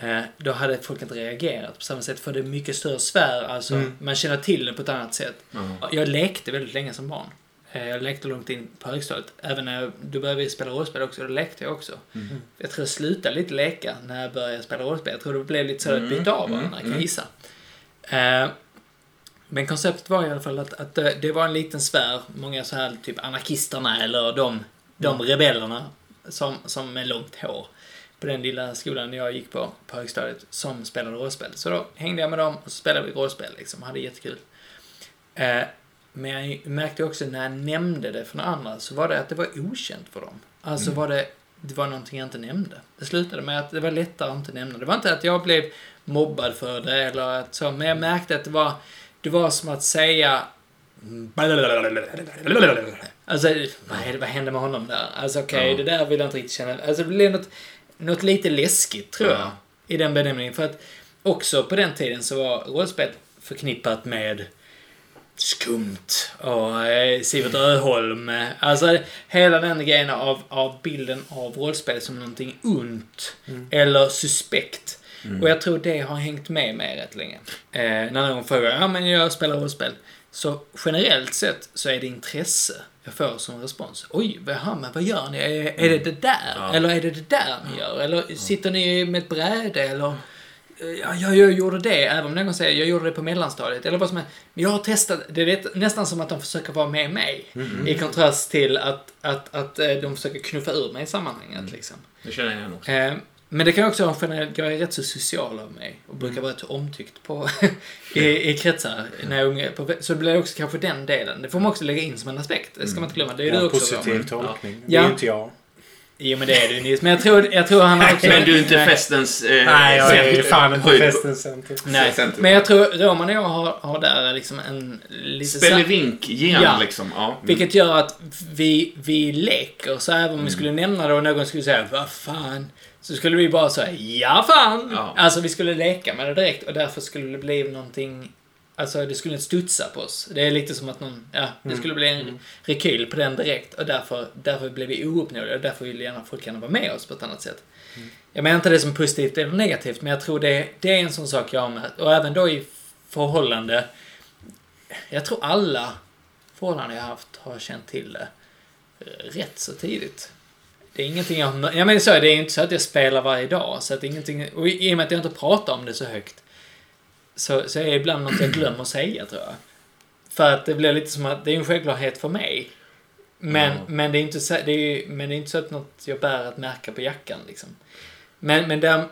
Eh, då hade folk inte reagerat på samma sätt för det är mycket större sfär. Alltså, Mm. man känner till det på ett annat sätt. Ja. Jag lekte väldigt länge som barn. Eh, Jag lekte långt in på högstadiet. Även när jag, du började spela rollspel också, då lekte jag också. Mm. Jag tror jag slutade lite leka när jag började spela rollspel. Jag tror det blev lite så att Mm, byta av mm, varandra, kan jag mm. gissa. Eh, Men konceptet var i alla fall att, att det, var en liten sfär. Många så här typ anarkisterna eller de, de Mm. rebellerna som, som med långt hår på den lilla skolan jag gick på, på högstadiet, som spelade rollspel. Så då hängde jag med dem och så spelade vi rollspel liksom, hade jättekul. Eh, men jag märkte också när jag nämnde det för några andra så var det att det var okänt för dem. Alltså var det, det var någonting jag inte nämnde. Det slutade med att det var lättare att inte nämna. Det var inte att jag blev mobbad för det eller att så, men jag märkte att det var, det var som att säga Alltså, vad, vad hände med honom där? Alltså okej, Ja. det där vill jag inte riktigt känna. Alltså det blev något, något lite läskigt tror jag. Ja. I den benämningen. För att också på den tiden så var rollspel förknippat med skumt och eh, Sivert Öholm. Alltså hela den grejen av, av bilden av rollspel som någonting ont eller suspekt. Och jag tror det har hängt med mig rätt länge. Eh, när någon frågar, ja men jag spelar rollspel. Så generellt sett så är det intresse jag får som respons. Oj, jaha, men vad gör ni? Är, är det det där? Ja. Eller är det det där ni gör? Eller sitter ni med ett bräde? Eller Ja, jag, jag gjorde det, även om någon säger jag gjorde det på mellanstadiet. Eller vad som är. Men jag har testat, det är nästan som att de försöker vara med mig. I kontrast till att, att, att eh, de försöker knuffa ur mig i sammanhanget. Liksom. Det känner jag igen också. Eh, men det kan också vara generellt, jag är rätt så social av mig och brukar vara rätt så omtyckt på, i, i kretsar. När jag är på, så det blir också kanske den delen. Det får man också lägga in som en aspekt. Det ska man inte glömma. Det är Ja, du också. positiv Robert. tolkning. Ja. Det är ju inte jag. Jo men det är du Nils. Men jag tror, jag tror han har också... Men du är inte festens... Eh, Nej, jag är ju fan inte festens center. Nej, centrum. men jag tror Roman och jag har, har där liksom en Spelevink-gen Ja. liksom. Ja. Mm. Vilket gör att vi, vi leker, så även om vi skulle nämna det och någon skulle säga vad fan, så skulle vi bara säga ja fan. Ja. Alltså vi skulle leka med det direkt och därför skulle det bli någonting, alltså det skulle inte studsa på oss. Det är lite som att någon, ja, det skulle bli en rekyl på den direkt och därför, därför blev vi ouppnåeliga och därför vill gärna folk gärna vara med oss på ett annat sätt. Jag menar inte det som positivt eller negativt, men jag tror det, det är en sån sak jag har märkt. Och även då i förhållande, jag tror alla förhållanden jag haft har känt till det eh, rätt så tidigt. Det är ingenting jag. Jag menar så, det är inte så att jag spelar varje dag, så att ingenting... Och i i och med att jag inte pratar om det så högt, så, så är det ibland något jag glömmer säga, tror jag. För att det blir lite som att det är en självklarhet för mig. Men, Ja. men, det är inte så, det är, men det är inte så att något jag bär att märka på jackan, liksom. Men, men där,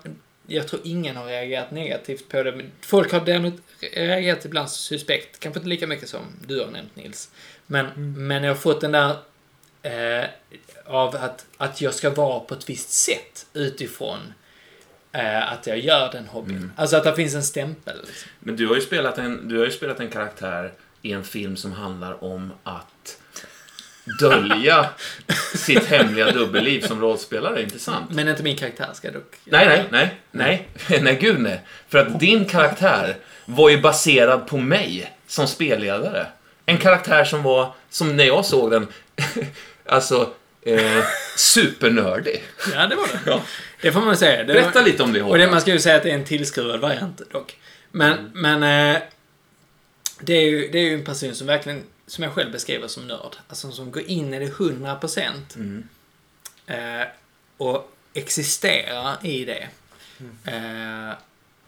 jag tror ingen har reagerat negativt på det. Men folk har däremot reagerat ibland suspekt. Kanske inte lika mycket som du har nämnt Nils. Men, men jag har fått den där eh, av att, att jag ska vara på ett visst sätt utifrån eh, att jag gör den hobbyn. Alltså att det finns en stämpel. Liksom. Men du har, ju spelat en, du har ju spelat en karaktär i en film som handlar om att dölja sitt hemliga dubbelliv som rollspelare, inte sant? Men inte min karaktär ska jag dock... Nej, nej, nej, nej, nej, gud nej. För att din karaktär var ju baserad på mig som spelledare. En karaktär som var, som när jag såg den, alltså eh, supernördig. Ja, det var det. Ja. Det får man säga. Det Berätta var... lite om det Och det, Håkan. man ska ju säga att det är en tillskruvad variant dock. Men, men eh, det, är ju, det är ju en person som verkligen, som jag själv beskriver som nörd. Alltså som går in i det 100% Mm. eh, och existerar i det. Eh,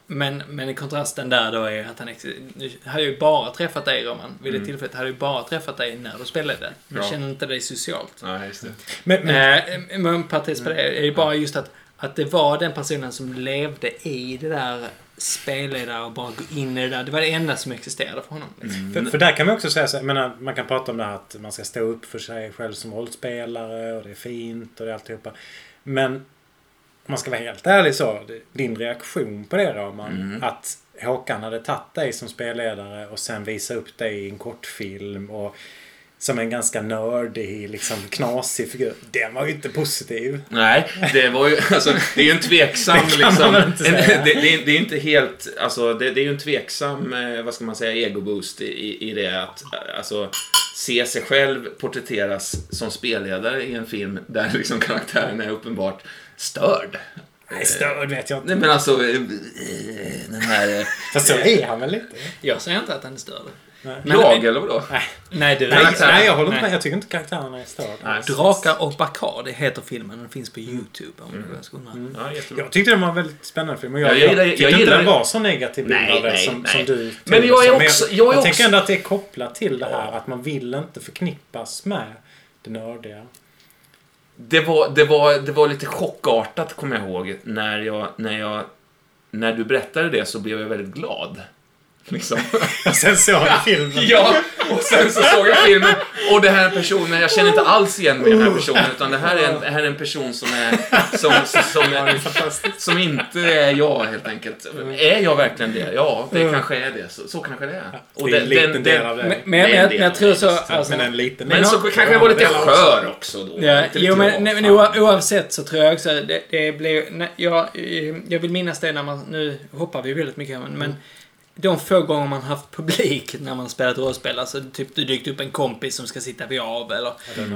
Men, men kontrasten där då är att han nu hade ju bara träffat dig Roman. Vid det Mm. tillfället hade ju bara träffat dig när du spelade. Jag Ja. känner inte dig socialt. Nej, just det. Men, men, Eh, men parentes på det är ju bara just att, att det var den personen som levde i det där spelledare och bara gå in i det där. Det var det enda som existerade för honom. Liksom. för, för där kan man också säga så jag menar, man kan prata om det här att man ska stå upp för sig själv som rollspelare och det är fint och det är alltihopa. Men om man ska vara helt ärlig så, din reaktion på det Roman, Mm. att Håkan hade tagit dig som spelledare och sen visat upp dig i en kortfilm och som en ganska nördig, liksom knasig figur. Den var ju inte positiv. Nej, det var ju, alltså, det är ju en tveksam Det liksom. en, det, det, är, det är inte helt, alltså det, det är ju en tveksam, eh, vad ska man säga, egoboost i, i det att, alltså, se sig själv porträtteras som spelledare i en film där liksom karaktären är uppenbart störd. Nej, störd vet jag inte. Nej men alltså, eh, den här... eh, Fast så är han väl lite? Jag säger inte att han är störd. Nej. Men- Jag eller vadå? Nej, du. Nej, nej, jag håller inte Nej. med. Jag tycker inte karaktärerna är störda. Drakar och Bacardi heter filmen. Den finns på YouTube om du ska undra. Ja, jättebra. Jag tyckte den var en väldigt spännande film. Och jag, Ja, jag jag, gillar- tyckte jag inte den var så negativ bild Nej, av det nej, som, nej. som du Men jag är som. också- jag, jag är jag också- tänker ändå att det är kopplat till det här att man vill inte förknippas med det nördiga. Det var, det, var, det var lite chockartat, kommer jag ihåg, när, jag, när, jag, när du berättade det så blev jag väldigt glad. Liksom. Och sen såg jag filmen. ja, och sen så såg jag filmen och det här är personen, jag känner inte alls igen mig i den här personen, utan det här är en, här är en person som är, som, som, som, som inte är jag, helt enkelt. Är jag verkligen det? Ja, det kanske är det. Så, så kanske det är. Och det är en den- liten den- del den- av det. Men, men, är men, en jag, men jag tror så... visst. Alltså, men en liten Men del. så kanske jag var lite skör också då. Ja, jo, men, nej, men oavsett så tror jag också det, det blev... Nej, jag, jag vill minnas det när man... Nu hoppar vi väldigt mycket men, men de få gånger man haft publik när man spelat rollspel, alltså typ det dykt upp en kompis som ska sitta vid av eller...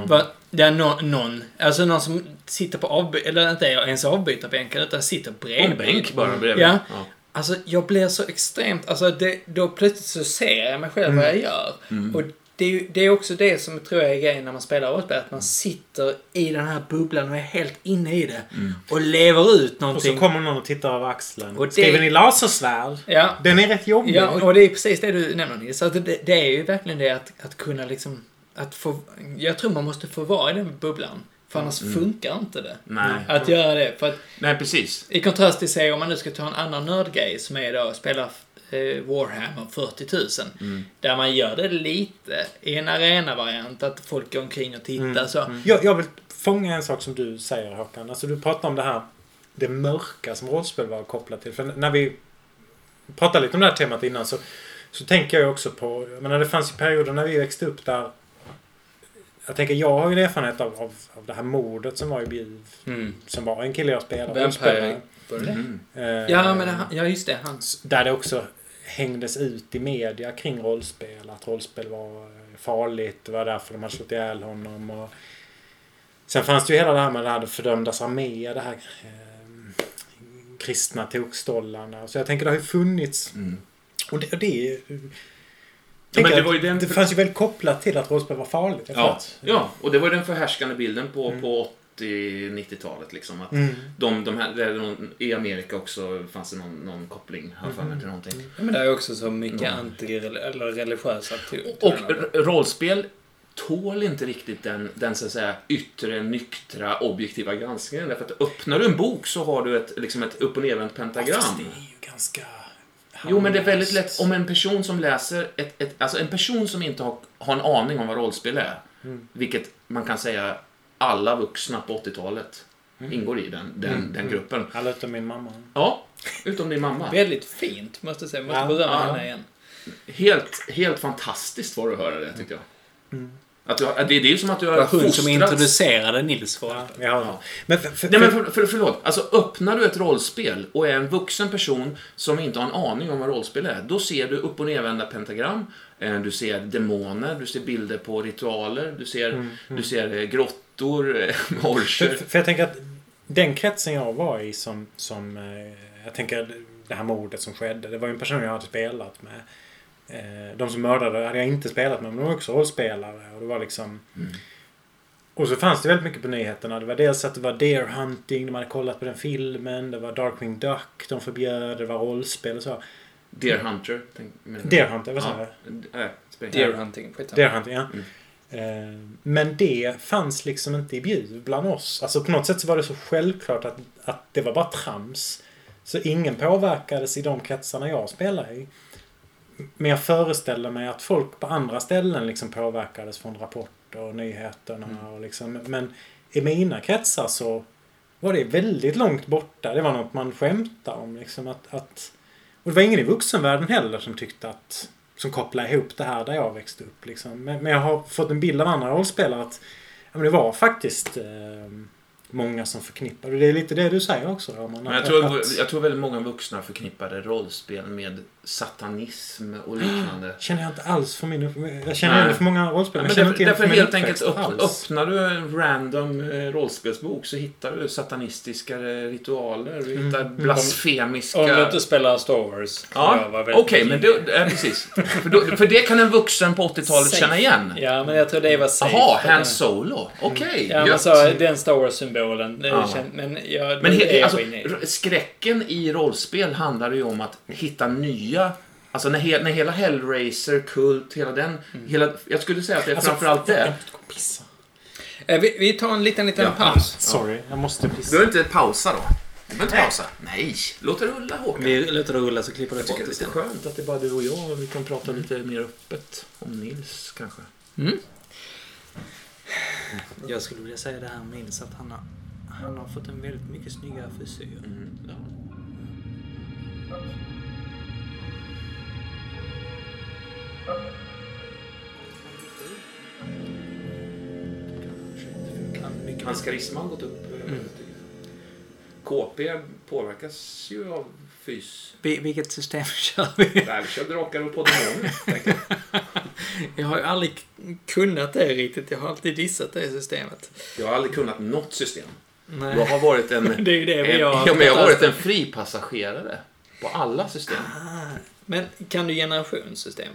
Vad- Det är no, någon, alltså någon som sitter på avby... Eller inte ens avbytarbänken utan sitter En bredvid. bänk bara bredvid. Ja. Ja. Alltså jag blir så extremt, alltså det, då plötsligt så ser jag mig själv vad jag gör. Och det är, ju, det är också det som tror jag är grejen när man spelar rollspel, att man sitter i den här bubblan och är helt inne i det. Och lever ut Och så någonting. kommer någon och tittar över axeln. Och det- Skriver ni lasersvärd? Ja, Den är rätt jobbig. ja, och det är precis det du nämner Nils. Att det, det är ju verkligen det att, att kunna liksom, att få, jag tror man måste få vara i den bubblan. För annars funkar inte det. Nej. Att göra det. För att Nej, precis. I kontrast till, säg, om man nu ska ta en annan nördgrej som är då att spela Warhammer 40 000. Där man gör det lite i en arena-variant, att folk går omkring och tittar så. Jag, jag vill fånga en sak som du säger Håkan. Alltså du pratar om det här det mörka som rollspel var kopplat till. För när vi pratade lite om det här temat innan så, så tänker jag också på, jag menar det fanns ju perioder när vi växte upp där jag tänker, jag har ju en erfarenhet av, av, av det här mordet som var i Bjuv. Mm. Som var en kille jag spelade. Vampire. Mm. Eh, Ja, men det, ja, just det. Han. Där det också hängdes ut i media kring rollspel. Att rollspel var eh, farligt. Det var därför de hade slagit ihjäl honom. Och sen fanns det ju hela det här med det här fördömdas armé. Det här eh, kristna tokstollarna. Så jag tänker det har ju funnits. Mm. Och det, och det Ja, men det var ju den- det fanns ju väldigt kopplat till att rollspel var farligt. Ja, ja, och det var ju den förhärskande bilden på, på 80-90-talet. Liksom, att Mm. de, de här, någon, I Amerika också fanns det någon, någon koppling, har mig, till någonting. Ja, men det är också så mycket Ja. anti eller religiösa Och r- rollspel tål inte riktigt den, den så att säga, yttre, nyktra, objektiva granskningen. Därför att öppnar du en bok så har du ett, liksom ett upp och nervänt pentagram. Fast det är ju ganska... Jo, men det är väldigt lätt om en person som läser ett, ett alltså en person som inte har, har en aning om vad rollspel är, vilket man kan säga alla vuxna på 80-talet ingår i den, den, den gruppen. Alla utom min mamma. Ja, utom din mamma. Väldigt fint, måste jag säga. Måste Ja, berömma ja. henne igen. Helt, helt fantastiskt var det att höra det, tyckte jag. Att du, det, det är ju som att du Det har var hon som introducerade Nils för Ja, det. Ja. Men för, för, Nej men för, för, förlåt, alltså öppnar du ett rollspel och är en vuxen person som inte har en aning om vad rollspel är, då ser du upp och nervända pentagram, eh, du ser demoner, du ser bilder på ritualer, du ser, Du ser eh, grottor, eh, För, orcher. för, för jag tänker att den kretsen jag var i som, som eh, jag tänker det här mordet som skedde. Det var ju en person jag hade spelat med. Eh, de som mördade hade jag inte spelat med men de var också rollspelare. Och det var liksom... och så fanns det väldigt mycket på nyheterna. Det var dels att det var deer hunting, de hade kollat på den filmen. Det var Darkwing Duck, de förbjöd, det var rollspel och så. Deer Hunter. Deer Hunter, vad sa jag? Deer hunting, skitsamma. Deer Hunting, ja. Mm. Eh, Men det fanns liksom inte i bjud bland oss. Alltså på något sätt så var det så självklart att, att det var bara trams. Så ingen påverkades i de kretsarna jag spelade i. Men jag föreställer mig att folk på andra ställen liksom påverkades från rapporter och nyheterna. Och liksom, men i mina kretsar så var det väldigt långt borta. Det var något man skämtade om. Liksom att, att, och det var ingen i vuxenvärlden heller som tyckte att som kopplar ihop det här där jag växte upp. Liksom. Men, men jag har fått en bild av andra rollspelare att ja, men det var faktiskt eh, många som förknippade. Det är lite det du säger också Roman. Men jag, tror, att- jag tror väldigt många vuxna förknippade rollspel med satanism och liknande. känner jag inte alls för min upp- Jag känner det för många rollspel. Ja, men därför, inte därför helt enkelt uppväxt upp, öppnar du en random eh, rollspelsbok så hittar du satanistiska ritualer. Du Mm, hittar mm. blasfemiska... Om du inte spelar Star Wars. jag Ja, okej, väldigt men det, ja, precis. för, då, för det kan en vuxen på 80-talet Safe. känna igen. Ja, men jag tror det var safe. Jaha, Han Solo. Okej, Ja, man gött. sa den Star Wars-symbolen. Ja. Men, jag, Men det är he, jag alltså, skräcken i rollspel handlar ju om att hitta nya... Alltså när, he, när hela Hellraiser, Kult, hela den... Mm. Hela, jag skulle säga att det är Alltså, framförallt jag det. måste gå och pissa. Eh, vi, vi tar en liten, liten Ja. paus. Sorry, jag måste Du pissa. behöver inte pausa då. Du behöver inte pausa. Nej, låt det rulla Håkan. Vi låter det rulla så klipper det Jag tycker bort det är lite. skönt att det är bara du och jag och vi kan prata lite mer öppet om Nils kanske. Mm. Jag skulle vilja säga det här med Nils att han har, han har fått en väldigt mycket snyggare frisyr. Mm, ja. Hans karisma har gått upp. Mm. KP påverkas ju av fys. Vi, vilket system kör vi? Vi kör drakar och på demoner. tänker jag. Har ju aldrig kunnat det riktigt. Jag har alltid dissat det systemet. Jag har aldrig kunnat något system. Nej. Jag har varit en, Det är ju det vi en, har ja, men jag har varit en fripassagerare på alla system. Ah, Men kan du generationssystem?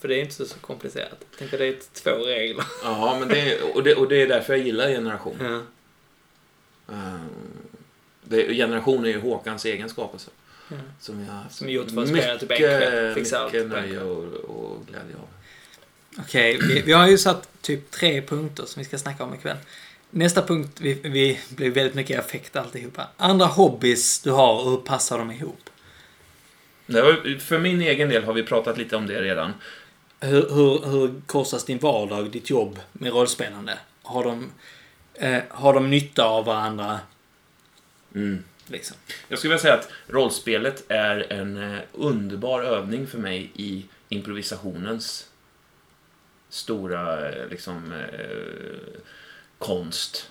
För det är inte så komplicerat. Jag tänker det är två regler. Ja, men det, är- och, det, och det är därför jag gillar generation. Ja. Ehm, det, generation är ju Håkans egen skapelse. Ja. Som jag har haft Som gjort för att spela typ en kväll, fixa allt mycket en nöje och, och glädje av. Okej, vi, vi har ju satt typ tre punkter som vi ska snacka om ikväll. Nästa punkt, vi, vi blir väldigt mycket affekt alltihopa. Andra hobbys du har och hur passar de ihop? Var, för min egen del har vi pratat lite om det redan. Hur, hur, hur korsas din vardag, ditt jobb med rollspelande? Har de, eh, har de nytta av varandra? Mm. Liksom? Jag skulle vilja säga att rollspelet är en eh, underbar övning för mig i improvisationens stora eh, liksom, eh, konst.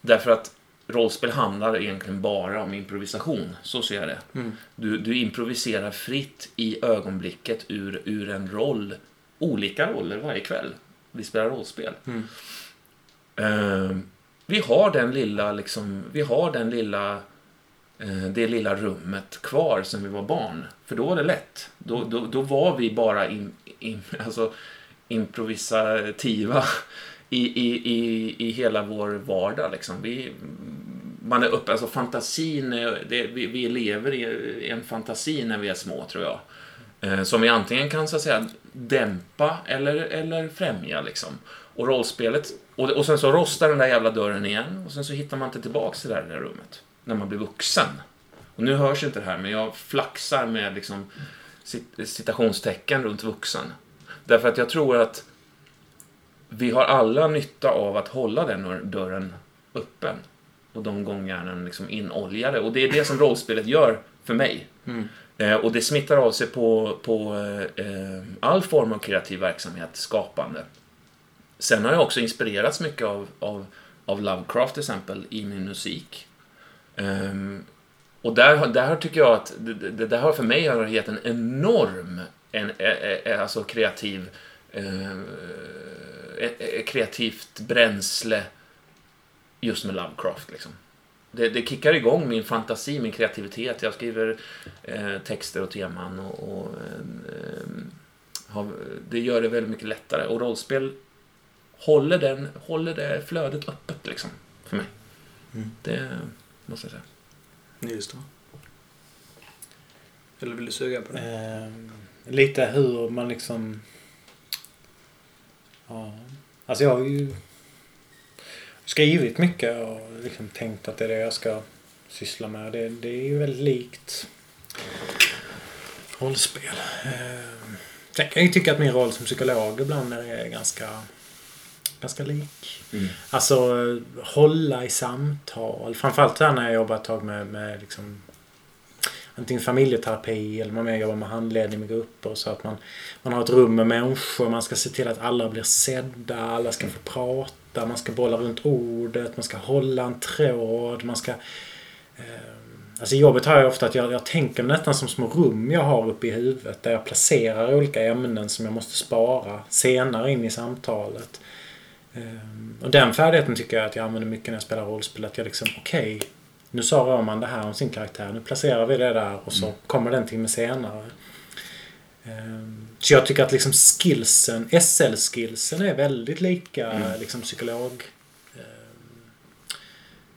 Därför att rollspel handlar egentligen bara om improvisation. Så ser jag det. Mm. Du, du improviserar fritt i ögonblicket ur, ur en roll. Olika roller varje kväll. Vi spelar rollspel. Mm. Eh, vi har den lilla, liksom, vi har den lilla, eh, det lilla rummet kvar sen vi var barn. För då var det lätt. Då, då, då var vi bara in, in, alltså, improvisativa i, i, i, i hela vår vardag. Liksom. Vi, man är uppe, alltså fantasin, är- det, vi, vi lever i en fantasi när vi är små, tror jag. Eh, som vi antingen kan så att säga dämpa eller, eller främja. Liksom. Och rollspelet, och, och sen så rostar den där jävla dörren igen och sen så hittar man inte tillbaks till det där, det där rummet. När man blir vuxen. Och nu hörs inte det här, men jag flaxar med liksom cit- citationstecken runt vuxen. Därför att jag tror att vi har alla nytta av att hålla den dörren öppen. Och de gångjärnen liksom inoljade. Och det är det som rollspelet gör för mig. Mm. Eh, och det smittar av sig på, på eh, all form av kreativ verksamhet, skapande. Sen har jag också inspirerats mycket av, av, av Lovecraft till exempel i min musik. Ehm, och där, där tycker jag att det, det, det har för mig har gett en enorm en, ä, ä, alltså kreativ eh, kreativt bränsle just med Lovecraft. Liksom. Det, det kickar igång min fantasi, min kreativitet. Jag skriver eh, texter och teman och, och eh, har, det gör det väldigt mycket lättare. Och rollspel håller, den, håller det flödet öppet liksom, för mig. Mm. Det måste jag säga. Just det. Eller vill du suga på det? Eh, lite hur man liksom... Ja. Alltså jag har ju skrivit mycket och liksom tänkt att det är det jag ska syssla med. Det, det är ju väldigt likt rollspel. Eh, sen kan jag ju tycka att min roll som psykolog ibland är ganska, ganska lik. Mm. Alltså hålla i samtal. Framförallt här när jag jobbar ett tag med, med liksom, antingen familjeterapi eller man mer jobbar med handledning med grupper. Så att man, man har ett rum med människor. Man ska se till att alla blir sedda. Alla ska få prata. Man ska bolla runt ordet. Man ska hålla en tråd. Man ska... Eh, alltså i jobbet har jag ofta att jag, jag tänker nästan som små rum jag har uppe i huvudet. Där jag placerar olika ämnen som jag måste spara senare in i samtalet. Eh, och den färdigheten tycker jag att jag använder mycket när jag spelar rollspel. Att jag liksom, okej, nu sa Roman det här om sin karaktär. Nu placerar vi det där och så kommer den till mig senare. Ehm, Så jag tycker att liksom skillsen, SL-skillsen är väldigt lika Mm. liksom psykolog ehm,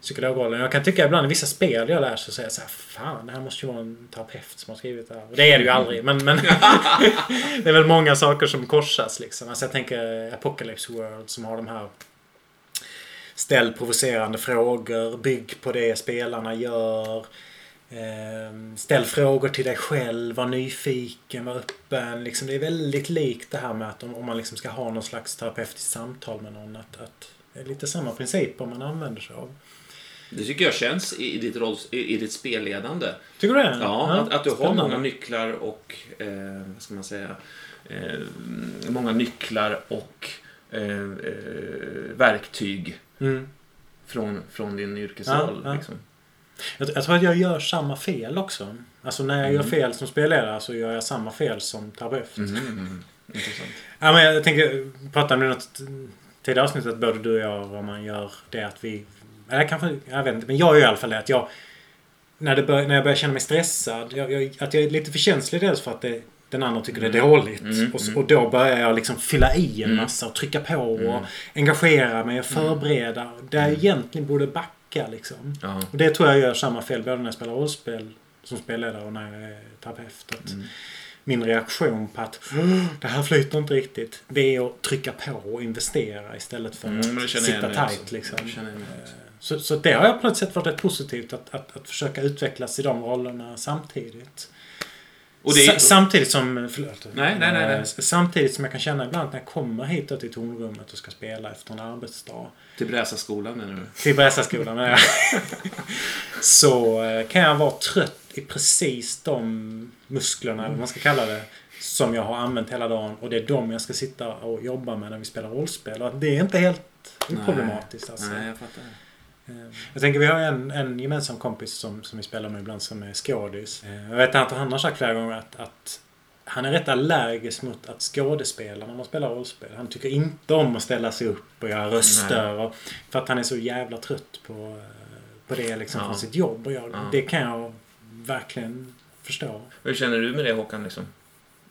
psykologrollen. Jag kan tycka ibland i vissa spel jag lär så säger jag så här, fan det här måste ju vara en terapeut som har skrivit det här. Det är det ju aldrig. Men, men det är väl många saker som korsas liksom. Alltså jag tänker Apocalypse World som har de här Ställ provocerande frågor, bygg på det spelarna gör. Ehm, Ställ frågor till dig själv, var nyfiken, var öppen. Liksom, det är väldigt likt det här med att om, man liksom ska ha någon slags terapeutiskt samtal med någon. Att, att det är lite samma principer man använder sig av. Det tycker jag känns i, ditt, roll, i, ditt spelledande. Tycker du det? Ja, att, att du har spännande. många nycklar och, eh, vad ska man säga, eh, många nycklar och eh, eh, verktyg Mm. från, från din yrkesroll. Ja, ja. Liksom. Jag, jag tror att jag gör samma fel också. Alltså när jag gör Mm. fel som spelledare så gör jag samma fel som terapeut. Mhm, mhm. Intressant. Ja, men jag tänker, prata om det något tidigare avsnitt att både du och jag, om man gör det att vi... Eller kanske, jag vet inte, men jag gör i alla fall det att jag... När, det bör, när jag börjar känna mig stressad, jag, jag, att jag är lite för känslig dels för att det, den andra tycker det är Mm. dåligt. Mm, och, mm. och då börjar jag liksom fylla i en Mm. massa och trycka på och Mm. engagera mig och förbereda. Där jag Mm. egentligen borde backa liksom. Ja. Och det tror jag gör samma fel både när jag spelar rollspel som spelledare och när jag är terapeut. Mm. Min reaktion på att "Åh, det här flyter inte riktigt. Det är att trycka på och investera istället för Mm, att sitta tight. Liksom. Också. Så, så det har jag på något sätt varit rätt positivt att, att, att försöka utvecklas i de rollerna samtidigt. Är, Sa- samtidigt som... Förlåt. Nej, nej, nej, nej. Eh, Samtidigt som jag kan känna ibland när jag kommer hit till tonrummet och ska spela efter en arbetsdag. till Bräsaskolan menar du? Till Bräsaskolan. ja. så eh, kan jag vara trött i precis de musklerna, eller vad man ska kalla det, som jag har använt hela dagen. Och det är de jag ska sitta och jobba med när vi spelar rollspel. Och det är inte helt oproblematiskt. Alltså. Nej, jag fattar. Eh, Jag tänker vi har en, en gemensam kompis som, som vi spelar med ibland som är skådis. Eh, Jag vet att han har sagt flera gånger att, att han är rätt allergisk mot att skådespela när man spelar rollspel. Han tycker inte om att ställa sig upp och göra röster. Och, för att han är så jävla trött på, eh, på det liksom Ja. från sitt jobb. Och jag, Ja. Det kan jag verkligen förstå. Hur känner du med det Håkan? Liksom?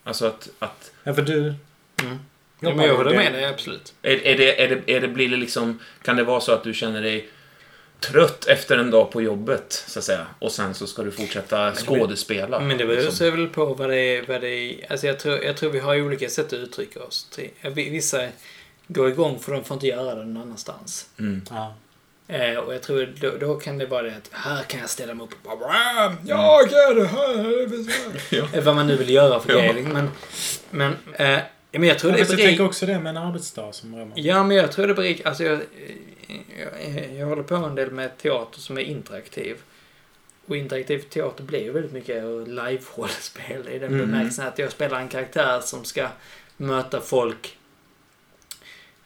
Alltså att, att Ja, för du... Mm. Ja, jobbar men jag håller det- med dig, absolut. är, är, det, är, det, är det, blir det liksom, kan det vara så att du känner dig trött efter en dag på jobbet, så att säga, och sen så ska du fortsätta skådespela? Men det beror liksom? sig väl på vad det är. Vad det är. Alltså jag, tror, jag tror vi har olika sätt att uttrycka oss. Vissa går igång för de får inte göra det någon annanstans. Mm. Ja. Eh, och jag tror då, då kan det vara det att här kan jag ställa mig upp och bara Jag kan det här. Ja. Eh, Vad man nu vill göra för Ja. grejer. Men, men, eh, men jag tror Ja, det fast jag tänker också det med en arbetsdag som Roman. Ja, men jag tror det beror... Alltså jag, jag, jag håller på en del med teater som är interaktiv. Och interaktiv teater blir ju väldigt mycket live-rollspel i den Mm. bemärkelsen att jag spelar en karaktär som ska möta folk.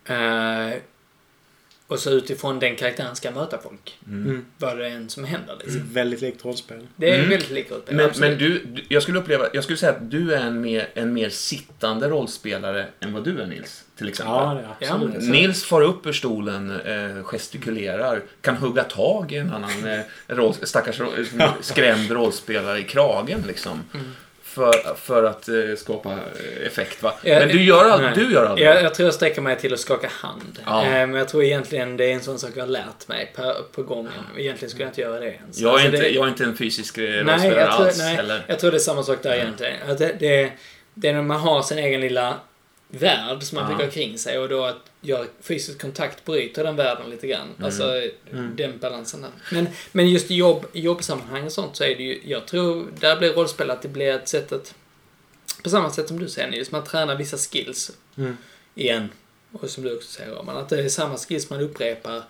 Eh, och så utifrån den karaktären ska möta folk. Mm. Mm. Vad det än som händer liksom. Väldigt likt rollspel. Det är Mm. väldigt lika rollspel. Men, absolut. men du, jag skulle uppleva, jag skulle säga att du är en mer, en mer sittande rollspelare än vad du är Nils, till exempel. Ja, det är absolut. Ja, Nils far upp ur stolen, eh, gestikulerar, kan hugga tag i en annan eh, roll, stackars roll, skrämd rollspelare i kragen liksom. Mm. För, för att eh, skapa eh, effekt va? Men du gör, all, du gör aldrig Jag, det. jag tror jag sträcker mig till att skaka hand. Ja. Eh, Men jag tror egentligen det är en sån sak jag har lärt mig på, på gången. Egentligen skulle jag inte göra det ens. Jag är, Alltså, inte, det- jag är inte en fysisk eh, rollspelare alls. nej Eller? jag tror det är samma sak där egentligen. Att det, det, det är när man har sin egen lilla värld som man Ja. bygger kring sig och då att göra fysisk kontakt bryter den världen lite grann. Mm. Alltså den balansen där. Men, men just i jobb, i jobbsammanhang och sånt så är det ju, jag tror, där blir rollspel att det blir ett sätt att, på samma sätt som du säger Nils, man tränar vissa skills Mm. igen. Och som du också säger Roman, att det är samma skills man upprepar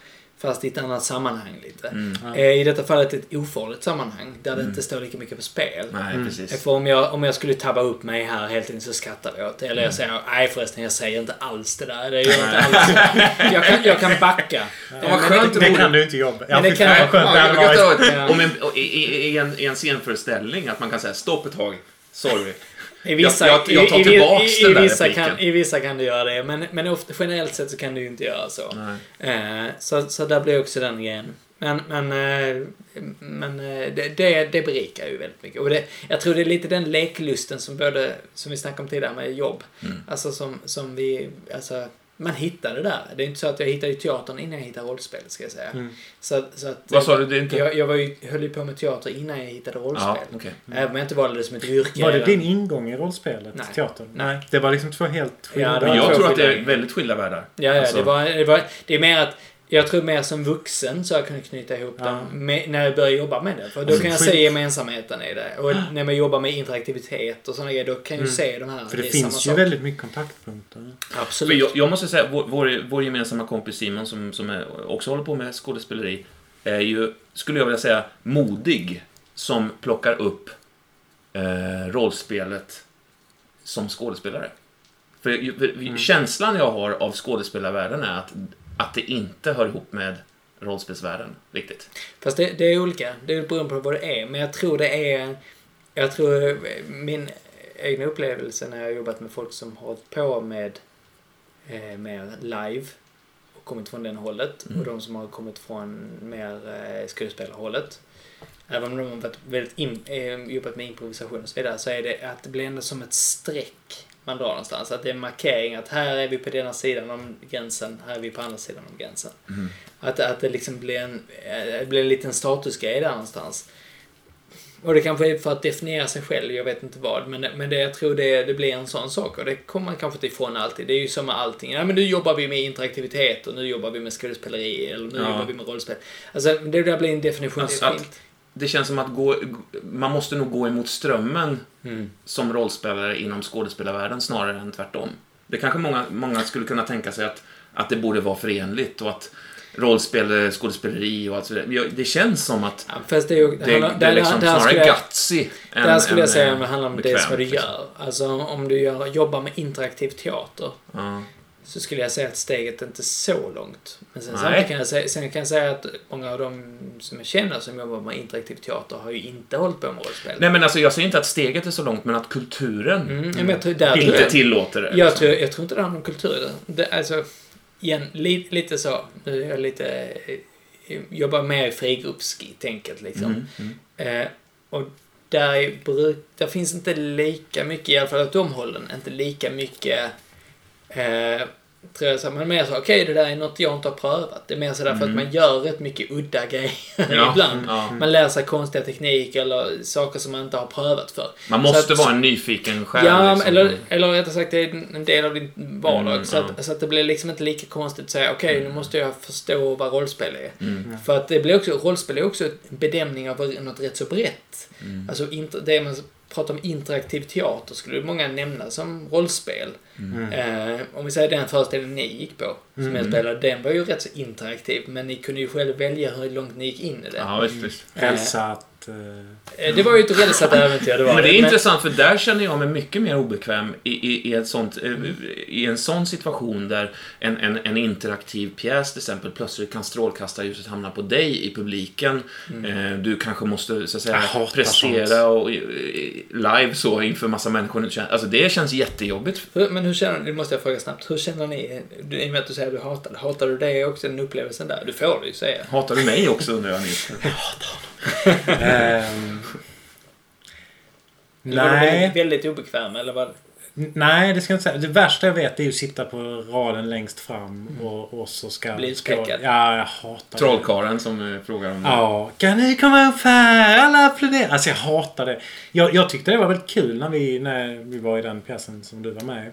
fast i ett annat sammanhang lite. Mm. Ja. Eh, I detta fallet ett ofarligt sammanhang där det inte står lika mycket på spel. Nej, Mm. precis. För om jag, om jag skulle tabba upp mig här hela tiden så skrattar jag åt det. Eller Mm. jag säger, nej förresten jag säger inte alls det där. Det gör jag inte alls. Jag kan, jag kan backa. Ja, vad skönt Det, det det kan du inte jobba. Ja, Men det kan- vad skönt det Ja, hade jag brukar varit. om en, i, i, i, en, I en scenföreställning, att man kan säga stopp ett tag. Sorry. I vissa, Jag- jag- jag tar i, tillbaks i, den i, där vissa repliken. kan, I vissa kan du göra det, men, men ofta, generellt sett så kan du inte göra så. Eh, så, så där blir också den grejen. Men, men, eh, men eh, det, det, det berikar ju väldigt mycket. Och det, jag tror det är lite den leklusten som både, som vi snackade om tidigare med jobb. Mm. Alltså som, som vi, alltså man hittar det där. Det är inte så att jag hittade teatern innan jag hittade rollspel, ska jag säga. Mm. Så, så att, Vad sa du? Det inte... Jag, jag var ju, höll ju på med teater innan jag hittade rollspel. Ja, okej. Även om jag inte valde det som ett yrke. Var det eller- din ingång i rollspelet? Nej. Teatern? Nej. Det var liksom två helt skilda... Ja, Men jag tror att det är väldigt skilda världar. Ja, ja Alltså- det, var, det, var, det är mer att jag tror mer som vuxen så jag kunde knyta ihop Ja. dem med, när jag började jobba med det. För då Alltså, kan jag se gemensamheten i det. Och när man jobbar med interaktivitet och sådana grejer, då kan jag ju Mm. se de här. För det, är finns ju sak. väldigt mycket kontaktpunkter. För Absolut. jag, jag måste säga, vår, vår, vår gemensamma kompis Simon som, som är, också håller på med skådespeleri, är ju, skulle jag vilja säga, modig som plockar upp eh, rollspelet som skådespelare. För, för Mm. känslan jag har av skådespelarvärlden är att, att det inte hör ihop med rollspelsvärlden riktigt. Fast det, det är olika. Det är beroende på vad det är. Men jag tror det är... Jag tror min egna upplevelse när jag har jobbat med folk som har hållit på med eh, mer live och kommit från den hållet Mm. och de som har kommit från mer eh, skådespelarhållet. Även om de har varit väldigt in, eh, jobbat med improvisation och så vidare så är det att det blir ändå som ett streck man drar någonstans. Att det är en markering att här är vi på denna sidan om gränsen, här är vi på andra sidan om gränsen. Mm. Att, att det liksom blir en, eh, det blir en liten statusgrej där någonstans. Och det kanske är för att definiera sig själv, jag vet inte vad. Men, men det, jag tror det, det blir en sån sak och det kommer man kanske inte ifrån alltid. Det är ju som med allting. Ja, men nu jobbar vi med interaktivitet och nu jobbar vi med skådespeleri eller nu Ja. jobbar vi med rollspel. Alltså det där blir en definitionsskilt. Att- Det känns som att gå, man måste nog gå emot strömmen Mm. som rollspelare inom skådespelarvärlden snarare än tvärtom. Det kanske många, många skulle kunna tänka sig att, att det borde vara förenligt och att rollspel, skådespeleri och allt sådär. Det känns som att Ja, fast det är ju... det, det är liksom där skulle snarare jag- gutsy än Där skulle jag än, säga eh, att det handlar om det bekvämt, som du liksom. gör. Alltså om du gör, jobbar med interaktiv teater Ja. Så skulle jag säga att steget är inte så långt. Men sen, kan jag säga, sen kan jag säga att många av de som jag känner som jobbar med interaktiv teater har ju inte hållit på med rollspel. Nej, men alltså jag säger inte att steget är så långt, men att kulturen Mm, men jag tror, där inte jag, tillåter det. jag, liksom. tror, jag tror inte det handlar om kultur. Det, alltså, igen, li, lite så. Nu är jag lite... Jobbar mer i frigruppstänket liksom. Mm, mm. Eh, och där, är bruk, där finns inte lika mycket, i alla fall åt de hållen, inte lika mycket eh, tror jag så, här, men mer så, okej det där är något jag inte har prövat. Det är mer så därför Mm. att man gör rätt mycket udda grejer Ja, ibland. ja. Man lär sig konstiga tekniker eller saker som man inte har prövat för. Man måste att- vara en nyfiken själ. Ja, liksom. eller, eller rättare sagt, det är en del av din vardag. Mm, så, ja. att, så att det blir liksom inte lika konstigt att säga, okej, nu måste jag förstå vad rollspel är. Mm. För att det blir också, rollspel är också en bedömning av något rätt så brett. Mm. Alltså, inte, det man pratar om interaktiv teater skulle många nämna som rollspel. Mm. Eh, om vi säger den föreställningen ni gick på, som Mm. jag spelade, den var ju rätt så interaktiv, men ni kunde ju själv välja hur långt ni gick in i det. Ja, visst, visst. Rälsat... Eh, Eh, Det var ju ett rälsat äventyr, det var Men det är intressant för där känner jag mig mycket mer obekväm i, i, i, ett sånt, eh, i en sån situation där en, en, en interaktiv pjäs till exempel plötsligt kan strålkastarljuset hamna på dig i publiken. Mm. Eh, Du kanske måste så att säga Jag hatar prestera och, live så inför massa människor. Alltså det känns jättejobbigt. Hur- Men hur känner ni, det måste jag fråga snabbt, hur känner ni, du- i och med att du säger att du hatar hatar du det också, den upplevelsen där? Du får det ju säga. Hatar du mig också undrar jag Nils? ehm, Eller var du Nej. väldigt, väldigt obekväm? Eller vad? Nej, det ska jag inte säga. Det värsta jag vet är att sitta på raden längst fram och, och så ska... Bli ska utspäckad. Ja, jag hatar det. Trollkarlen som eh, frågar om det. Ja, kan ni komma upp här? Alla applåderar. Alltså jag hatar det. Jag, jag tyckte det var väldigt kul när vi, när vi var i den pjäsen som du var med.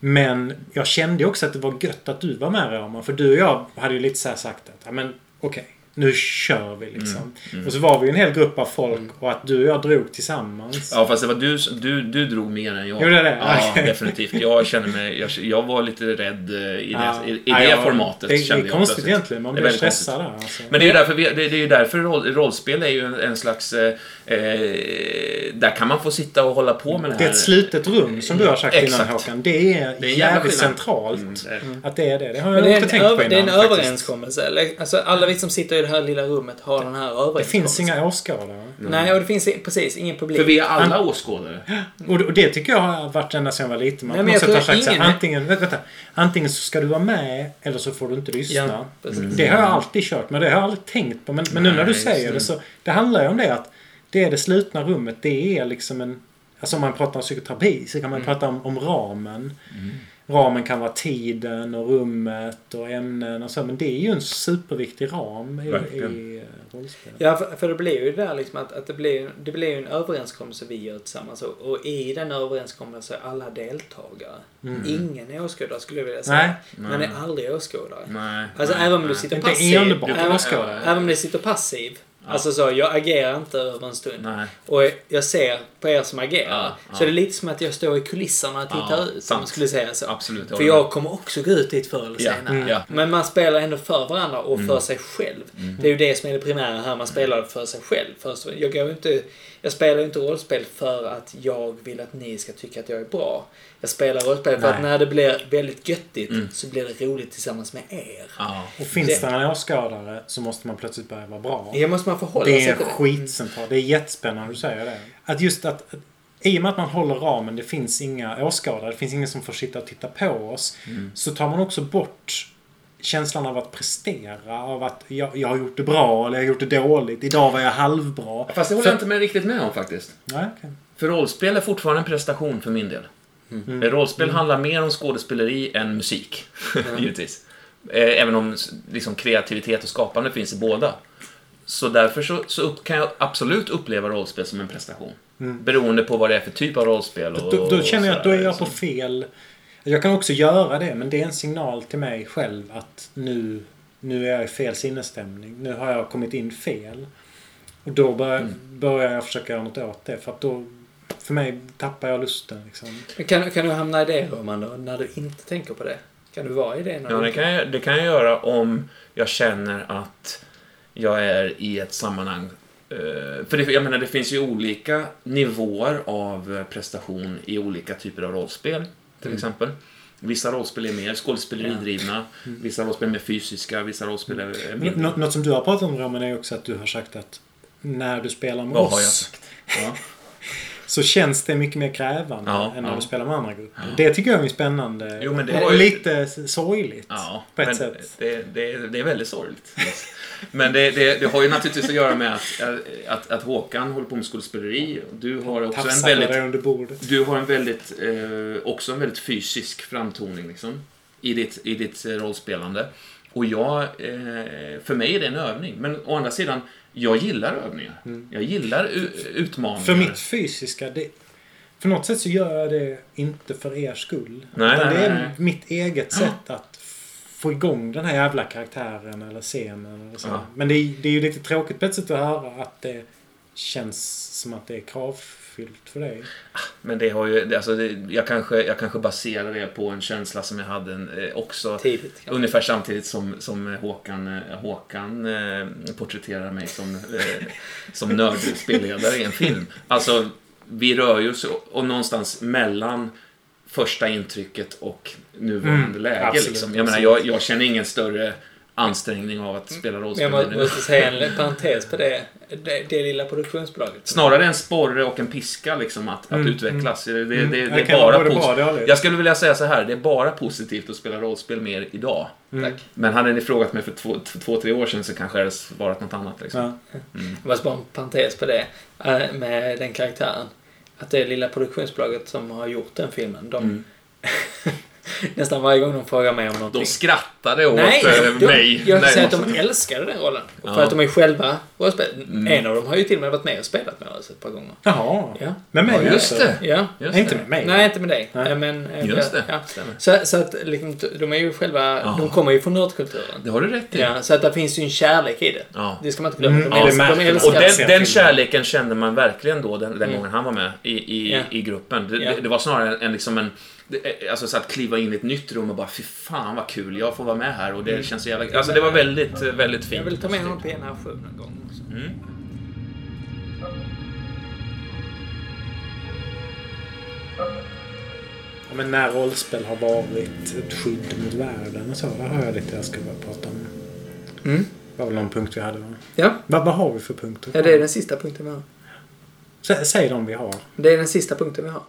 Men jag kände också att det var gött att du var med Roman. För du och jag hade ju lite så här sagt att, ja men okej. Nu kör vi liksom. Och så var vi en hel grupp av folk och att du och jag drog tillsammans. Ja, fast det var du, du, du drog mer än jag. Gjorde det? Ja, Okej. definitivt. Jag kände mig... Jag, jag var lite rädd eh, i Ja. det, i, i Ja, det ja, formatet. Det, det kände är jag konstigt plötsligt. egentligen. Man Det är blir stressad där. Alltså. Men det är ju därför, vi, det, det är därför roll, rollspel är ju en, en slags... Eh, eh, där kan man få sitta och hålla på med det här. Det är ett slutet rum som du har sagt innan Exakt. Håkan. Det är, Det är jävligt skillnad. centralt. Mm, det är det. Att det är det. Det har jag det är inte en, tänkt på innan. det är en faktiskt. överenskommelse. Alltså, alla vi som sitter i det här lilla rummet har den här överenskommelsen. Det finns inga åskådare. Nej, och det finns precis ingen publik. För vi är alla åskådare. Och och det tycker jag har varit ända sedan jag var liten. Man Nej, men jag tror sagt här, ingen- antingen, vänta, vänta, antingen så ska du vara med eller så får du inte lyssna. Ja, precis. Det har jag alltid kört med. Det har jag aldrig tänkt på. Men, men nu när du Nej, säger det det. så det handlar ju om det att det är det slutna rummet. Det är liksom en... Alltså om man pratar om psykoterapi så kan man prata om, om ramen. Ramen kan vara tiden och rummet och ämnen och så. Men det är ju en superviktig ram i, i eh, rollspel. Ja, för, för det blir ju det där liksom att, att det, blir, det blir ju en överenskommelse vi gör tillsammans och, och i den överenskommelsen är alla deltagare. Ingen är åskådare skulle jag vilja säga. Nej. Man är aldrig åskådare. Nej. Alltså nej, även om du sitter Inte passiv. enbart även, åskådare. även om du sitter passiv. Alltså så, jag agerar inte över en stund. Nej. Och jag ser på er som agerar. Ja, så ja. det är lite som att jag står i kulisserna och tittar Ja, ut. Om sant. man skulle säga så. Absolut. För jag kommer också gå ut dit förr eller Ja, senare. mm. ja. Men man spelar ändå för varandra och för sig själv. Det är ju det som är det primära här. Man spelar för sig själv. För så- jag, går inte, jag spelar ju inte rollspel för att jag vill att ni ska tycka att jag är bra. Jag spelar rollspel för att när det blir väldigt göttigt så blir det roligt tillsammans med er. Ja. Och finns Det- det en åskådare så måste man plötsligt börja vara bra. Det måste man förhålla Det sig är till. skitcentralt. Det är jättespännande du säger det. Att just att, att i och med att man håller ramen, det finns inga åskådare, det finns ingen som får sitta och titta på oss. Så tar man också bort känslan av att prestera. Av att jag, jag har gjort det bra eller jag har gjort det dåligt. Idag var jag halvbra. Fast det håller För- jag inte med, riktigt med om faktiskt. Nej, okej. För rollspel är fortfarande en prestation för min del. Mm. Rollspel handlar mer om skådespeleri än musik, givetvis. Eh, Även om liksom, kreativitet och skapande finns i båda. Så därför så, så upp, kan jag absolut uppleva rollspel som en prestation. Beroende på vad det är för typ av rollspel. Och, Då, då känner jag att då är jag på liksom. fel... Jag kan också göra det, men det är en signal till mig själv att nu, nu är jag i fel sinnesstämning. Nu har jag kommit in fel. Och då börjar, Mm. börjar jag försöka göra något åt det. För att då, för mig tappar jag lusten. Liksom. Kan, kan du hamna i det Roman då, när du inte tänker på det? Kan du vara i det? När Ja, du det kan, jag, det kan jag göra om jag känner att jag är i ett sammanhang. eh, För det, jag menar, det finns ju olika nivåer av eh, prestation i olika typer av rollspel, till exempel. Vissa rollspel är mer skådespeleridrivna, vissa rollspel är mer fysiska, vissa rollspel är är mindre. Nå- något som du har pratat om Roman är också att du har sagt att när du spelar med Vad har jag oss sagt? Ja. så känns det mycket mer krävande Ja, än när ja. du spelar med andra grupper. Det tycker jag är spännande. Jo, men det var ju- Lite sorgligt. Ja, på ett sätt. Det, det, det är väldigt sorgligt. Men det, det, det har ju naturligtvis att göra med att, att, att Håkan håller på med skådespeleri. Du har också en Tafsar väldigt dig under bordet. Du har en väldigt, eh, också en väldigt fysisk framtoning liksom, i ditt, i ditt eh, rollspelande. Och jag, eh, för mig är det en övning. Men å andra sidan, jag gillar övningar. Jag gillar utmaningar. För mitt fysiska, det, för något sätt så gör jag det inte för er skull. Nej, nej, det är nej. mitt eget sätt att få igång den här jävla karaktären eller scenen. Eller så. Ja. Men det är, det är ju lite tråkigt på ett sätt att höra att det känns som att det är kravfyllt för dig. Men det har ju, alltså det, jag, kanske, jag kanske baserar det på en känsla som jag hade en, eh, också Tidigt. kanske. Ungefär samtidigt som, som Håkan, eh, Håkan eh, porträtterar mig som, eh, som nördspelledare i en film. Alltså, vi rör ju oss och någonstans mellan första intrycket och nuvarande Mm, läge. absolut, liksom. Jag, menar, jag, jag känner ingen större ansträngning av att spela Men rollspel jag måste säga en parentes på det. Det, det lilla produktionsbolaget. Snarare en sporre och en piska liksom, att, att Mm, utvecklas. Det, det, det, Mm, det det är bara positivt. Jag skulle vilja säga så här, det är bara positivt att spela rollspel mer idag. Mm. Men hade ni frågat mig för två, två tre år sedan så kanske jag hade svarat något annat. Liksom. Ja. Jag måste bara en parentes på det. eh, Med den karaktären. att det lilla produktionsbolaget som har gjort den filmen, de... Mm. nästan varje gång de frågar mig om någonting. De skrattade åt Nej, eh, de, mig. jag Nej, säger att de älskade den rollen. Ja. För att de är själva rollspel. Mm. En av dem har ju till och med varit med och spelat med oss ett par gånger. Jaha. Ja. Med mig Ja, just det. Ja. Just Inte med mig. Nej, inte med dig. Nej. Men, eh, Just det. Ja. Stämmer. Så, så att liksom, de är ju själva, Ja. de kommer ju från nördkulturen. Det har du rätt i. Ja, så att det finns ju en kärlek i det. Ja. Det ska man inte glömma. Mm, De, ja, det älskar, de älskar Och den, den kärleken kände man verkligen då den, den Mm. gången han var med i, i, Ja. i gruppen. Det, Ja. det, det var snarare en, liksom en... Alltså så att kliva in i ett nytt rum och bara fy fan vad kul, jag får vara med här och det känns så jävla... Alltså det var väldigt, eh, väldigt fint. Jag vill ta med honom på en här show någon gång också. Mm. Ja, men när rollspel har varit ett skydd mot världen och så. Där har jag lite jag skulle börja prata om. Mm. Det var väl någon punkt vi hade va? Ja. Vad, vad har vi för punkter? ja, det är den sista punkten vi har. Sä, säg de vi har. Det är den sista punkten vi har.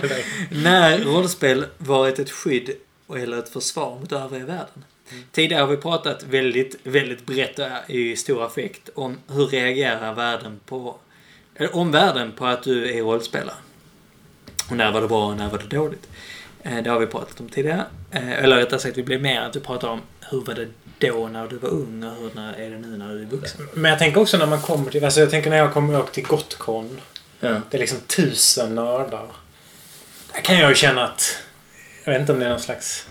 dig. När rollspel varit ett skydd eller ett försvar mot övriga världen. Tidigare har vi pratat väldigt, väldigt brett och i stor affekt om hur reagerar världen på, eller omvärlden på att du är rollspelare. Och när var det bra och när var det dåligt? Eh, Det har vi pratat om tidigare. Eh, Eller rättare sagt, vi blev mer att du pratar om hur var det då när du var ung och hur när är det nu när du är vuxen. Men jag tänker också när man kommer till... Alltså jag tänker när jag kommer upp till Gotcon. Ja. Det är liksom tusen nördar. Där kan jag ju känna att... Jag vet inte om det är någon slags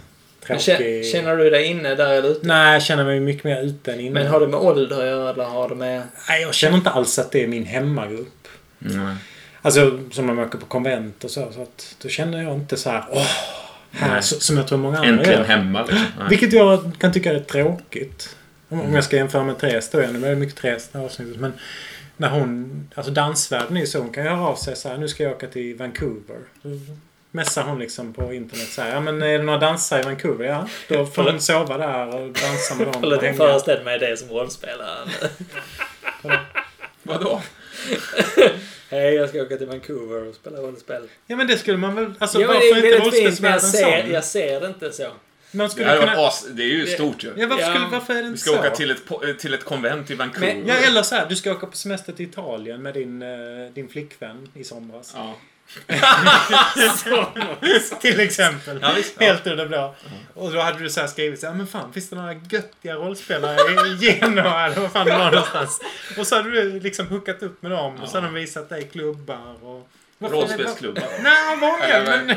tråkig... kä- Känner du dig inne där eller ute? Nej, jag känner mig mycket mer ute än inne. Men har det med ålder att göra eller har det med... Nej, jag känner inte alls att det är min hemmagrupp. Nej. Alltså som man åker på konvent och så. Så att då känner jag inte så här... Åh! Här, Nej. så- som jag tror många andra Äntligen gör. hemma liksom. Nej. Vilket jag kan tycka är tråkigt. Om om jag ska jämföra med Therese då. är det mycket Therese i avsnittet. Men när hon... Alltså dansvärlden är ju så. Hon kan ju höra av sig så här. Nu ska jag åka till Vancouver. Då messar hon liksom på internet så här. Ja men är det några dansare i Vancouver? Ja. Då får hon sova där och dansa med dem. Du hänga. föreställer mig det som rollspelare. Vadå? Hej, jag ska åka till Vancouver och spela rollspel. Ja men det skulle man väl... Alltså ja, varför det är inte fint, men jag rollspelsvärlden ser, sån? jag ser det inte så. Man Det, skulle var kunna... as, det är ju stort ju. Ja, varför, Ja. skulle, varför är det Vi inte ska så? åka till ett, till ett konvent i Vancouver. Men- Ja, eller så här. Du ska åka på semester till Italien med din, eh, din flickvän i somras. Ja. till exempel. Ja, visst. Ja. Helt ur det blå. Och då hade du så här skrivit så här, men fan finns det några göttiga rollspelare i Genoa eller vad fan det var någonstans? Och så hade du liksom hookat upp med dem och så hade de visat dig klubbar och... Rollspelsklubbar. Nej, många Eller- men...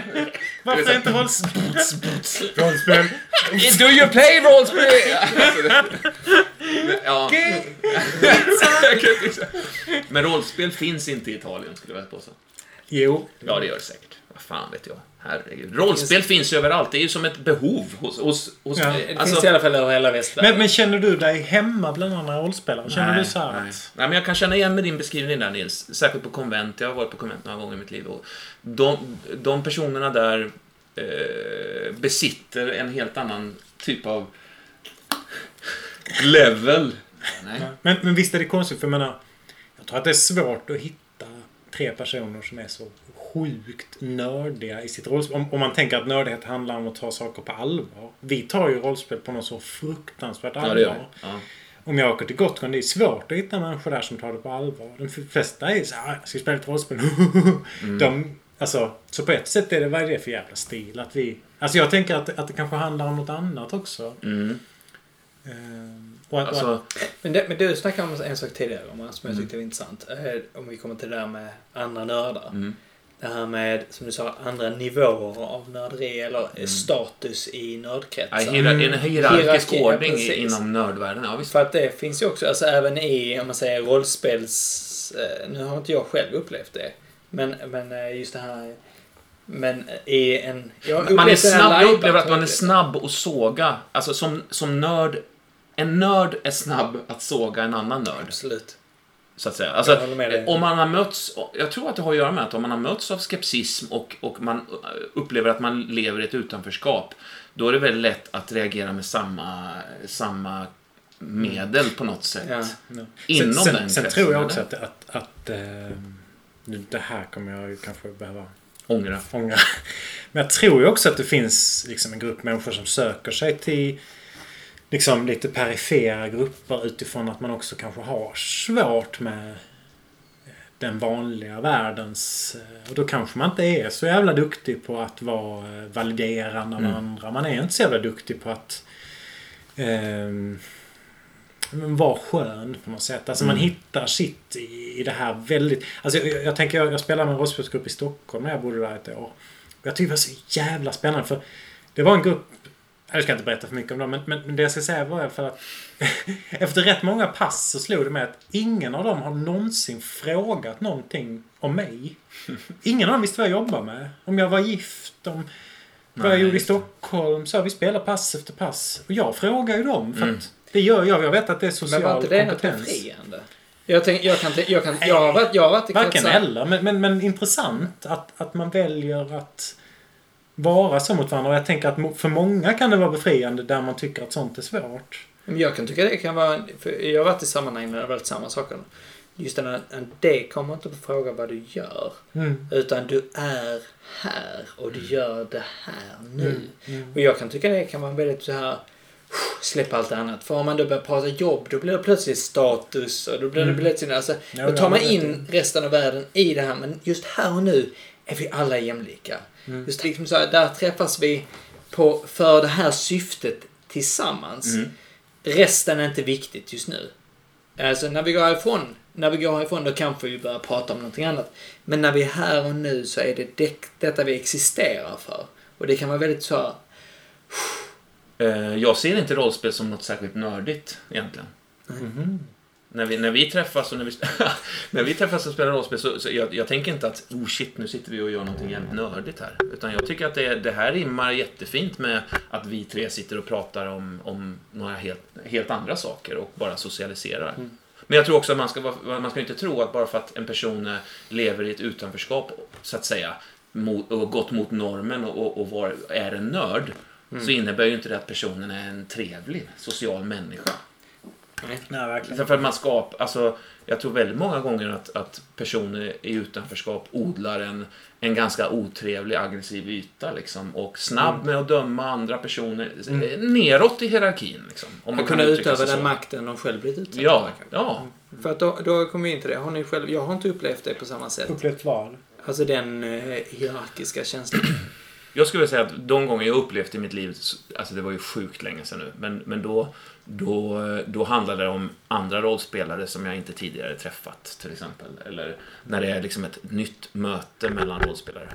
Varför är inte rollspel... Rollspel... Do you play rollspel? Ja. Men rollspel finns inte i Italien, skulle jag vilja påstå. Jo. Ja, det gör det säkert. Vad fan vet jag. Herregud. Rollspel finns ju överallt. Det är ju som ett behov hos... hos, hos Ja. Det alltså, finns i alla fall över hela västvärlden. Men, men känner du dig hemma bland andra rollspelare? Känner du så här nej. att... nej, men jag kan känna igen med din beskrivning där Nils. Särskilt på konvent. Jag har varit på konvent några gånger i mitt liv. Och de, de personerna där eh, besitter en helt annan typ av level. Nej. Men, men visst är det konstigt, för jag menar... Jag tror att det är svårt att hitta tre personer som är så sjukt nördiga i sitt rollspel. Om, om man tänker att nördighet handlar om att ta saker på allvar. Vi tar ju rollspel på något så fruktansvärt allvar. Ja. Ja. Om jag åker till Gotcon, det är svårt att hitta människor där som tar det på allvar. De flesta är så här, "Ah, ska spela ett rollspel? Mm. De, alltså, så på ett sätt är det, vad är det för jävla stil? Att vi... Alltså jag tänker att, att det kanske handlar om något annat också. Mm. Ehm, och att, och Alltså, att, Men, det, men du snackade om en sak tidigare om som jag Mm. tyckte var intressant. Eh, Om vi kommer till det där med andra nördar. mm. Det här med, som du sa, andra nivåer av nörderi eller Mm. status i ja, nördkretsar. hierar- en hierarkisk Hierarki, ja, ordning precis. inom nördvärlden. Ja, visst. För att det finns ju också, alltså även i, om man säger rollspels... eh, Nu har inte jag själv upplevt det. Men, men eh, just det här... Men i en... Jag Man är snabb, jag upplever att man är snabb att såga. Alltså som, som nörd. En nörd är snabb att såga en annan nörd. Absolut. Så att säga. Alltså, om man har mötts, jag tror att det har att göra med att om man har mötts av skepsism och, och man upplever att man lever i ett utanförskap, då är det väldigt lätt att reagera med samma, samma medel på något sätt. Ja. ja. Inom sen, den sen tror jag också att, att, att nu, det här kommer jag ju kanske behöva Ångra. ångra. Men jag tror ju också att det finns liksom en grupp människor som söker sig till liksom lite perifera grupper utifrån att man också kanske har svårt med den vanliga världens... eh, Och då kanske man inte är så jävla duktig på att vara eh, validerande av Mm. andra. Man är inte så jävla duktig på att men vara skön på något sätt. Alltså man Mm. hittar sitt i, i det här väldigt... Alltså jag, jag tänker, jag, jag spelade med en rollspelsgrupp i Stockholm när jag bodde där ett år. Och jag tyckte det var så jävla spännande för det var en grupp jag ska inte berätta för mycket om dem, men, men, men det jag ska säga var för att efter rätt många pass så slog det mig att ingen av dem har någonsin frågat någonting om mig. Ingen av dem visste vad jag jobbade med. Om jag var gift, om vad jag gjorde i. Stockholm. Så vi spelar pass efter pass. Och jag frågar ju dem för Mm. att det gör jag. Jag vet att det är social Men var inte det något kompetens. befriande? Jag, tänk, jag, kan, jag, kan, jag, har varit, jag har varit i Varken eller, men, men, men intressant att, att man väljer att vara så mot varandra. Och jag tänker att för många kan det vara befriande där man tycker att sånt är svårt. Men jag kan tycka det kan vara... Jag har varit i sammanhang när det har varit samma saker. Just den här, det kommer inte på fråga vad du gör. Mm. Utan du är här och du gör det här nu. Mm. Mm. Och jag kan tycka det kan vara väldigt så här släppa allt annat. För om man då börjar prata jobb, då blir det plötsligt status och då blir det Mm. plötsligt... Alltså, då tar man in resten av världen i det här. Men just här och nu är vi alla jämlika. Mm. Just liksom så här, där träffas vi på, för det här syftet tillsammans. Mm. Resten är inte viktigt just nu. Alltså när vi går härifrån, när vi går härifrån då kanske vi börjar prata om någonting annat. Men när vi är här och nu så är det det, detta vi existerar för. Och det kan vara väldigt så här, Eh, Jag ser inte rollspel som något särskilt nördigt egentligen. Mhm. När vi, när vi träffas och när vi, när vi träffas och spelar rollspel så, så jag, jag tänker inte att oh shit, nu sitter vi och gör någonting jävligt nördigt här. Utan jag tycker att det, det här rimmar jättefint med att vi tre sitter och pratar om, om några helt, helt andra saker och bara socialiserar. Men jag tror också att man ska, vara- man ska inte tro att bara för att en person lever i ett utanförskap, så att säga, mot, och gått mot normen och, och, och var, är en nörd, så innebär ju inte det att personen är en trevlig, social människa. Nej, verkligen. Därför att man skapar, alltså, jag tror väldigt många gånger att, att personer i utanförskap odlar en, en ganska otrevlig, aggressiv yta liksom. Och snabb med att döma andra personer eh, neråt i hierarkin. Liksom, om man kan kunna utöva den makten de själv blivit utsatta Ja, för. ja. För att då, då kommer vi in till det. Har ni själv, jag har inte upplevt det på samma sätt. Upplevt vad? Alltså den eh, hierarkiska känslan. Jag skulle säga att de gånger jag upplevt i mitt liv, alltså det var ju sjukt länge sedan nu, men, men då, då, då handlade det om andra rollspelare som jag inte tidigare träffat till exempel. Eller när det är liksom ett nytt möte mellan rollspelare.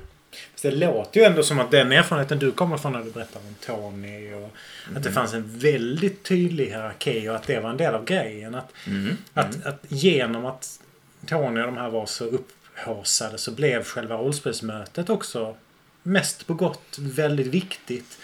Fast det låter ju ändå som att den erfarenheten du kommer från när du berättar om Tony och att det fanns en väldigt tydlig hierarki och att det var en del av grejen. Att, Mm. att, att genom att Tony och de här var så upphaussade så blev själva rollspelsmötet också mest på gott väldigt viktigt.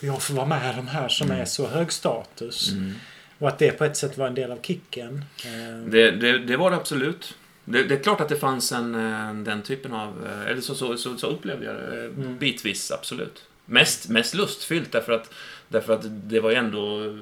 För jag får vara med de här som är så hög status. Mm. Och att det på ett sätt var en del av kicken. Eh, Det, det, det var det absolut. Det, det är klart att det fanns en, eh, den typen av... eh, Eller så, så, så, så upplevde jag det. Mm. Bitvis, absolut. Mest, mest lustfyllt därför att, därför att det var ju ändå...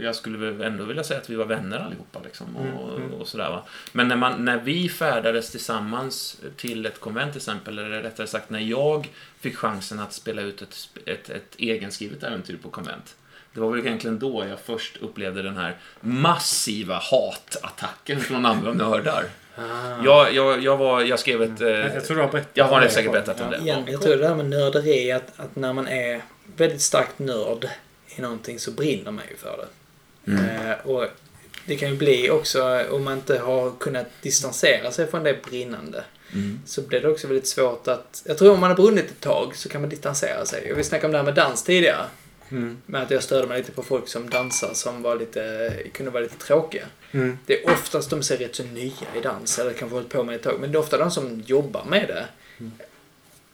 Jag skulle ändå vilja säga att vi var vänner allihopa. Liksom, och, Mm, mm. och sådär, va? Men när, man, när vi färdades tillsammans till ett konvent till exempel, eller rättare sagt när jag fick chansen att spela ut ett, ett, ett egenskrivet äventyr på konvent. Det var väl egentligen då jag först upplevde den här massiva hatattacken från andra nördar. Ah. Jag, jag, jag, var, jag skrev ett... eh, jag tror du har berättat jag har om det. säkert berättat om det. Igen, jag tror det här med nörderi, att, att när man är väldigt starkt nörd i någonting så brinner man ju för det. Mm. Eh, och det kan ju bli också, om man inte har kunnat distansera sig från det brinnande, Mm. så blir det också väldigt svårt att... Jag tror om man har brunnit ett tag så kan man distansera sig. Och vi snackade om det här med dans tidigare. Mm. Med att jag störde mig lite på folk som dansar som var lite, kunde vara lite tråkiga. Mm. Det är oftast de ser rätt så nya i dans, eller kanske hållit på med ett tag. Men det är ofta de som jobbar med det.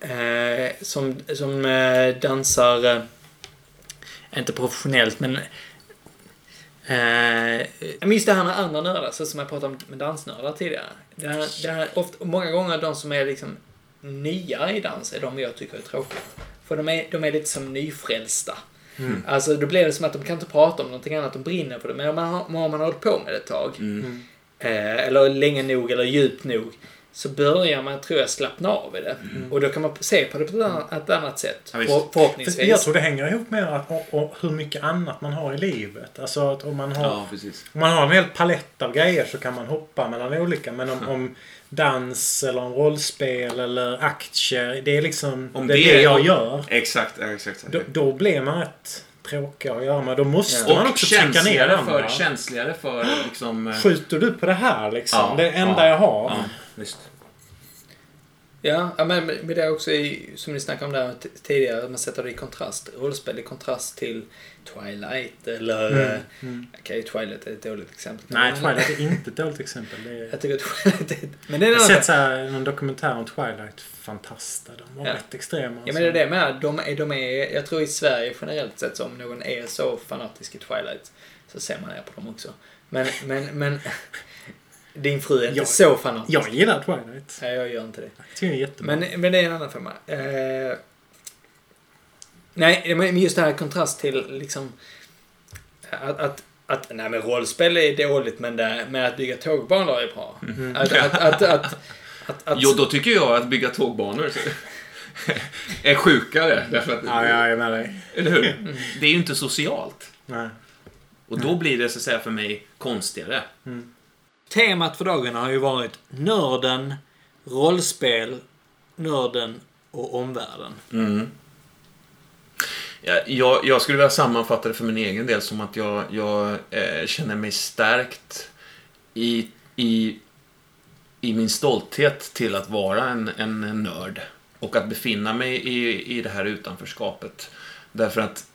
Eh, som som eh, dansar, eh, inte professionellt, men Eh, jag minns det här med andra nördar, så som jag pratade om med dansnördar tidigare. Det här, det här, ofta, många gånger de som är liksom nya i dans är de jag tycker är tråkiga. För de är, de är lite som nyfrälsta. Mm. Alltså då blir det som att de kan inte prata om någonting annat, de brinner för det. Men om man har, om man har hållit på med det ett tag, Mm. eh, eller länge nog eller djupt nog, så börjar man, tror jag, slappna av i det. Och då kan man se på det på ett annat, ett annat sätt. Ja, För förhoppningsvis. jag tror det hänger ihop med att, och, och hur mycket annat man har i livet. Alltså att om man har, Ja, om man har en hel palett av grejer så kan man hoppa mellan olika. Men om, om dans eller om rollspel eller aktier. Det är liksom Om det, är det- jag om- gör. Exakt, ja, exakt. Då, då blir man rätt tråkig att göra med. Då måste och man också trycka ner känsligare den. för, känsligare för liksom... eh, Skjuter du på det här liksom? Ja, det enda ja, jag har. Ja, visst. Ja, ja, men men det är också i, som ni snackade om där tidigare, man sätter det i kontrast. Rollspel i kontrast till Twilight eller... Mm, eh, mm. Okej, Twilight är ett dåligt exempel. Nej, Twilight är inte ett dåligt exempel. Det är... Jag tycker att Twilight är... Men det är Jag har sett så här, någon dokumentär om Twilight. Fantasta. De var Ja. rätt extrema. Ja men det är det med. De är, de är, jag tror i Sverige generellt sett så om någon är så fanatisk i Twilight så ser man ner på dem också. Men, men, men din fru är inte Jag- så fanatisk. Jag gillar Twilight. Nej, jag gör inte det. Jag tycker det är jättebra. Men, men det är en annan femma. Eh, nej, men just det här kontrast till liksom att, att, att nej men rollspel är dåligt men, det, men att bygga tågbanor är bra. Mm. Att, att, att, att, att, att, Jo, då tycker jag att bygga tågbanor är sjukare. Därför att, Ja, jag är med dig. Eller hur? Det är ju inte socialt. Nej. Och då blir det så att säga för mig konstigare. Temat för dagen har ju varit nörden, rollspel, nörden och omvärlden. Ja, Jag, jag skulle vilja sammanfatta det för min egen del som att jag, jag eh, känner mig stärkt i, i, i min stolthet till att vara en, en, en nörd. Och att befinna mig i, i det här utanförskapet. Därför att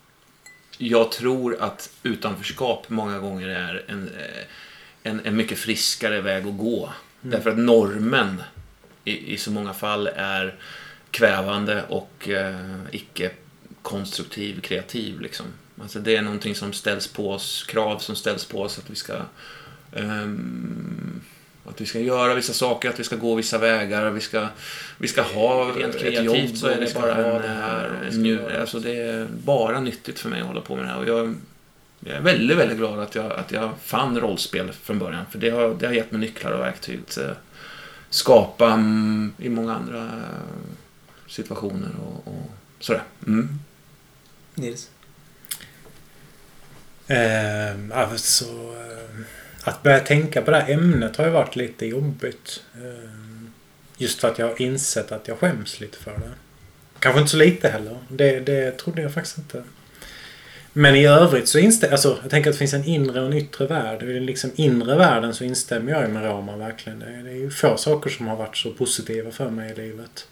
jag tror att utanförskap många gånger är en, eh, en, en mycket friskare väg att gå. Därför att normen i, i så många fall är kvävande och eh, icke konstruktiv, kreativ. Liksom. Alltså det är någonting som ställs på oss, krav som ställs på oss att vi ska ehm, att vi ska göra vissa saker, att vi ska gå vissa vägar, vi ska, vi ska ha Rent ett kreativt jobb så är det bara en, det här. eh, göra- alltså det är bara nyttigt för mig att hålla på med det här. Och jag, jag är väldigt, väldigt glad att jag, att jag fann rollspel från början. För det har, det har gett mig nycklar och verktyg att skapa mm, i många andra eh, situationer och, och sådär. Mm. Nils? Ehm, eh, alltså, att börja tänka på det här ämnet har ju varit lite jobbigt. Ehm, just för att jag har insett att jag skäms lite för det. Kanske inte så lite heller. Det, det trodde jag faktiskt inte. Men i övrigt så instämmer alltså, jag tänker att det finns en inre och en yttre värld. I den liksom inre världen så instämmer jag ju med Roma verkligen. Det, det är ju få saker som har varit så positiva för mig i livet.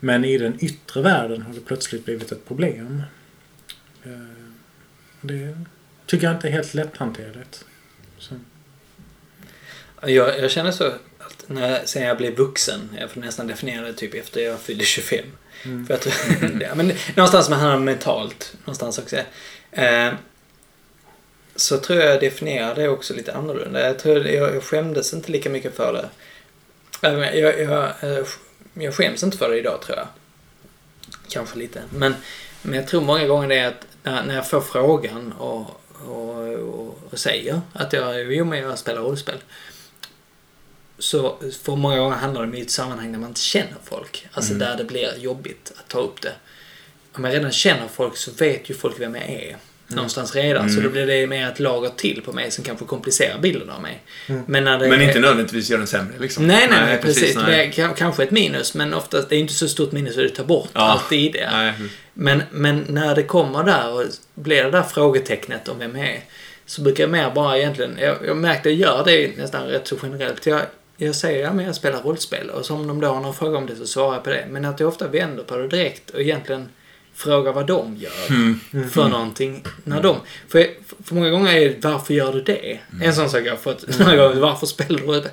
Men i den yttre världen har det plötsligt blivit ett problem. Ehm, det tycker jag inte är helt lätthanterligt. Så. Jag, jag känner så att när, sen jag blev vuxen, jag får nästan definiera det typ efter jag fyllde 25. Mm. För jag tror, ja, men någonstans med handlar mentalt, någonstans också. Eh, så tror jag jag definierar det också lite annorlunda. Jag tror jag, jag skämdes inte lika mycket för det. Jag, jag, jag, eh, jag skäms inte för det idag tror jag. Kanske lite. Men, men jag tror många gånger det är att när, när jag får frågan och, och, och, och säger att jag, jo men jag spelar rollspel. Så för många gånger handlar det om ett sammanhang där man inte känner folk. Alltså där det blir jobbigt att ta upp det. Om jag redan känner folk så vet ju folk vem jag är. Någonstans redan. Så då blir det mer ett lager till på mig som kanske komplicerar bilden av mig. Men, när det Men är... inte nödvändigtvis gör den sämre liksom. Nej, nej, nej, precis. nej. Det är kanske ett minus, men oftast, det är inte så stort minus att det tar bort Ja. allt i det. Nej. Men, men när det kommer där och blir det där frågetecknet om vem jag är, så brukar jag mer bara egentligen, jag, jag märkte att jag gör det nästan rätt så generellt. Jag, jag säger, ja men jag spelar rollspel och så om de då har någon fråga om det så svarar jag på det. Men att jag ofta vänder på det direkt och egentligen frågar vad de gör för någonting. När de, för, för många gånger är det, varför gör du det? En sån sak jag har fått några gånger, varför spelar du rollspel?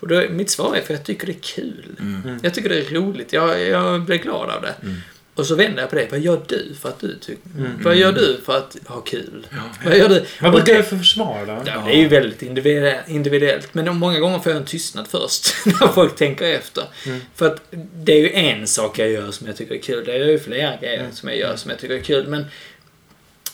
Och då, mitt svar är för jag tycker det är kul. Jag tycker det är roligt. Jag, jag blir glad av det. Och så vänder jag på det. Vad gör du för att du tycker... Vad gör du för att ha kul? Vad gör du? Vad brukar du för försvar då? Ja, det är ju väldigt individuellt-. Men många gånger får jag en tystnad först. När folk tänker efter. För att det är ju en sak jag gör som jag tycker är kul. Det är ju flera grejer som jag gör som jag tycker är kul. Men...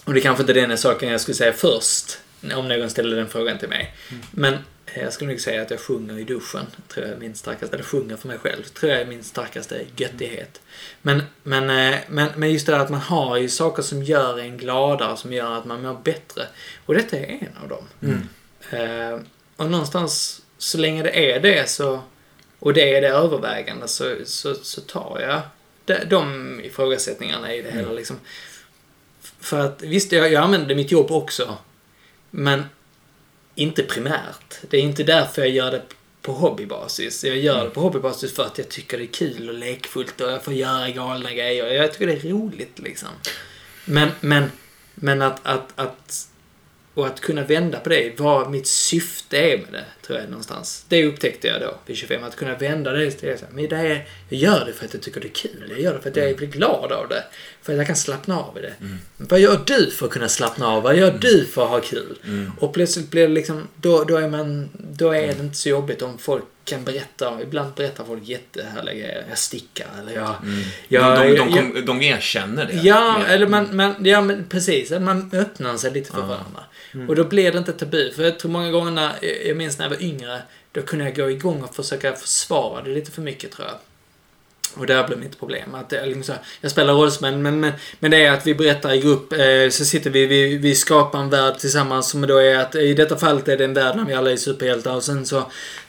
Och det kanske inte är den saken jag skulle säga först. Om någon ställer den frågan till mig. Men Jag skulle nog säga att jag sjunger i duschen. Tror jag är min starkaste, eller sjunger för mig själv. Tror jag är min starkaste göttighet. Men, men, eh, men, men just det här att man har ju saker som gör en gladare, som gör att man mår bättre. Och detta är en av dem. Mm. Eh, och någonstans, så länge det är det så, och det är det övervägande, så, så, så tar jag de, ifrågasättningarna i det hela liksom. För att visst, jag, jag använder mitt jobb också. Men inte primärt. Det är inte därför jag gör det på hobbybasis. Jag gör det på hobbybasis för att jag tycker det är kul och lekfullt och jag får göra galna grejer. Jag tycker det är roligt liksom. Men, men, men att, att, att och att kunna vända på det, vad mitt syfte är med det, tror jag någonstans. Det upptäckte jag då, vid 25. Att kunna vända det till det. Men det är, jag gör det för att jag tycker det är kul. Jag gör det för att jag blir glad av det. För att jag kan slappna av i det. Mm. Vad gör du för att kunna slappna av? Vad gör du för att ha kul? Mm. Och plötsligt blir det liksom, då, då är man, då är det inte så jobbigt om folk kan berätta, ibland berättar folk jättehärliga grejer. Jag stickar eller jag... Mm. jag de, de, de, kom, de erkänner det. Ja, eller man, man, ja men precis. Man öppnar sig lite för Ja. varandra. Och då blir det inte tabu. För jag tror många gånger när, jag minns när jag var yngre, då kunde jag gå igång och försöka försvara det lite för mycket tror jag. Och där blev mitt problem. Att det är liksom så här, jag spelar rollspel, men, men, men det är att vi berättar i grupp, eh, så sitter vi, vi, vi skapar en värld tillsammans som då är att i detta fallet är det en värld när vi alla är superhjältar och sen så,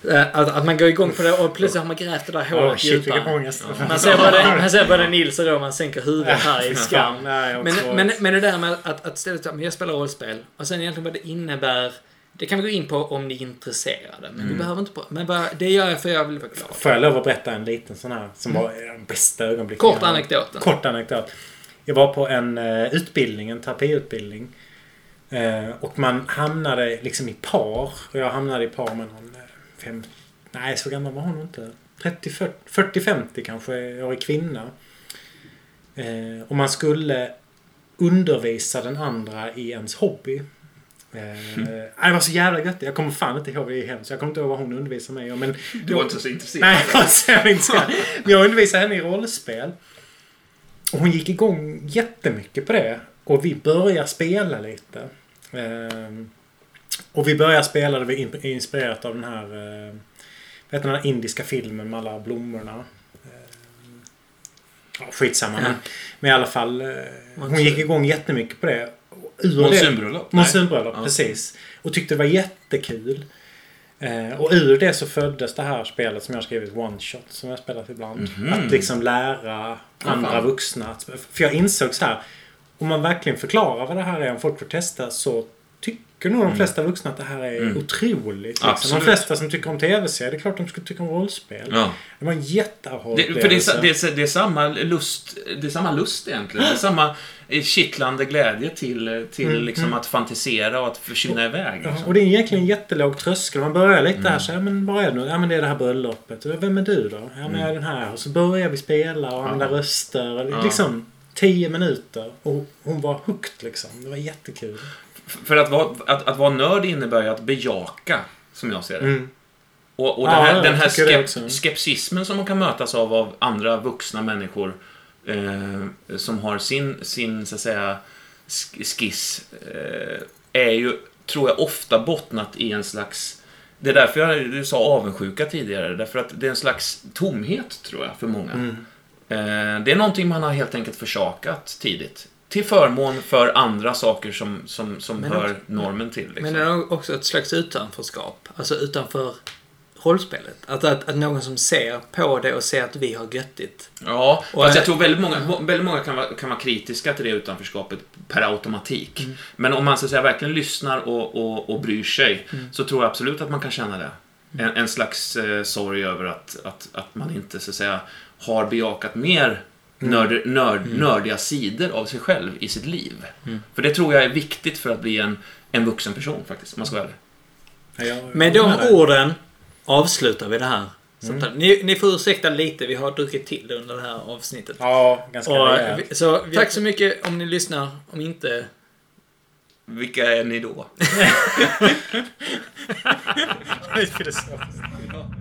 eh, att, att man går igång på det och plötsligt har man grävt det där hålet shit, djupare. ångest. Man ser både, man ser både Nils och då man sänker huvudet här i skam. Men, men, men det där med att, att ställa jag spelar rollspel och sen egentligen vad det innebär. Det kan vi gå in på om ni är intresserade. Men vi behöver inte på. Men bara, det gör jag för jag vill vara glad. Får jag lov att berätta en liten sån här som var de bästa ögonblicken? Kort jag- anekdoten. Kort anekdot. Jag var på en uh, utbildning, en terapiutbildning. Eh, och man hamnade liksom i par. Och jag hamnade i par med någon... eh, Fem, nej, så gammal var hon inte. 30, 40-50 kanske, årig kvinna. Eh, och man skulle undervisa den andra i ens hobby. Nej, Det var så jävla gött. Jag kommer fan inte ihåg, det är hemskt. Jag kommer inte ihåg vad hon undervisade mig om. Men Du var inte så intresserad. Nej, jag inte ska. Men jag undervisade henne i rollspel. Och hon gick igång jättemycket på det. Och vi började spela lite. Ehm, och vi började spela, det var in- inspirerat av den här, eh, vad heter den här indiska filmen med alla blommorna. Ehm, ja, skitsamma. Ja. Men, i alla fall, eh, hon gick igång jättemycket på det. Monsunbröllop? Ja. precis. Och tyckte det var jättekul. Eh, och ur det så föddes det här spelet som jag har skrivit, One Shot, som jag spelat ibland. Mhm. Att liksom lära andra fan. vuxna. För jag insåg så här, om man verkligen förklarar vad det här är, om folk får testa, så tycker nog de flesta vuxna att det här är Mm. otroligt. Liksom. De flesta som tycker om tv-serier, det är klart de skulle tycka om rollspel. Ja. Det var en Det, för det är, det, är, det är samma lust, det är samma lust egentligen. Det är samma kittlande glädje till, till Mm, liksom att fantisera och att försvinna iväg. Ja, Liksom. och det är egentligen en jättelåg tröskel. Man börjar lite Mm. här så ja, men vad är det nu? Ja men det är det här bröllopet. Och Vem är du då? Ja men jag är den här. Och så börjar vi spela och använda Ja. röster. Och. Liksom tio minuter. Och hon var hooked liksom. Det var jättekul. För att vara, att, att vara nörd innebär ju att bejaka, som jag ser det. Mm. Och, och den Ja, här, jag den här skep, skepsismen som man kan mötas av av andra vuxna människor eh, som har sin, sin så att säga, sk- skiss eh, är ju, tror jag, ofta bottnat i en slags det är därför jag sa avundsjuka tidigare, därför att det är en slags tomhet, tror jag, för många. Mm. Eh, det är någonting man har helt enkelt försakat tidigt. Till förmån för andra saker som, som, som Men hör också- normen till. Liksom. Men det är också ett slags utanförskap. Alltså utanför rollspelet. Att, att, att någon som ser på det och ser att vi har göttigt. Ja, Och fast jag tror väldigt många, väldigt många kan, vara, kan vara kritiska till det utanförskapet per automatik. Mm. Men om man så att säga, verkligen lyssnar och, och, och bryr sig Mm. så tror jag absolut att man kan känna det. En, en slags eh, sorg över att, att, att man inte så att säga, har bejakat mer Mm. nörd, nörd, nördiga sidor av sig själv i sitt liv. För det tror jag är viktigt för att bli en, en vuxen person faktiskt, om man ska vara ärlig. Med de orden avslutar vi det här samtalet. Ni, ni får ursäkta lite, vi har druckit till under det här avsnittet. Ja, ganska Och, rejält. vi- så tack så mycket om ni lyssnar. Om inte... Vilka är ni då?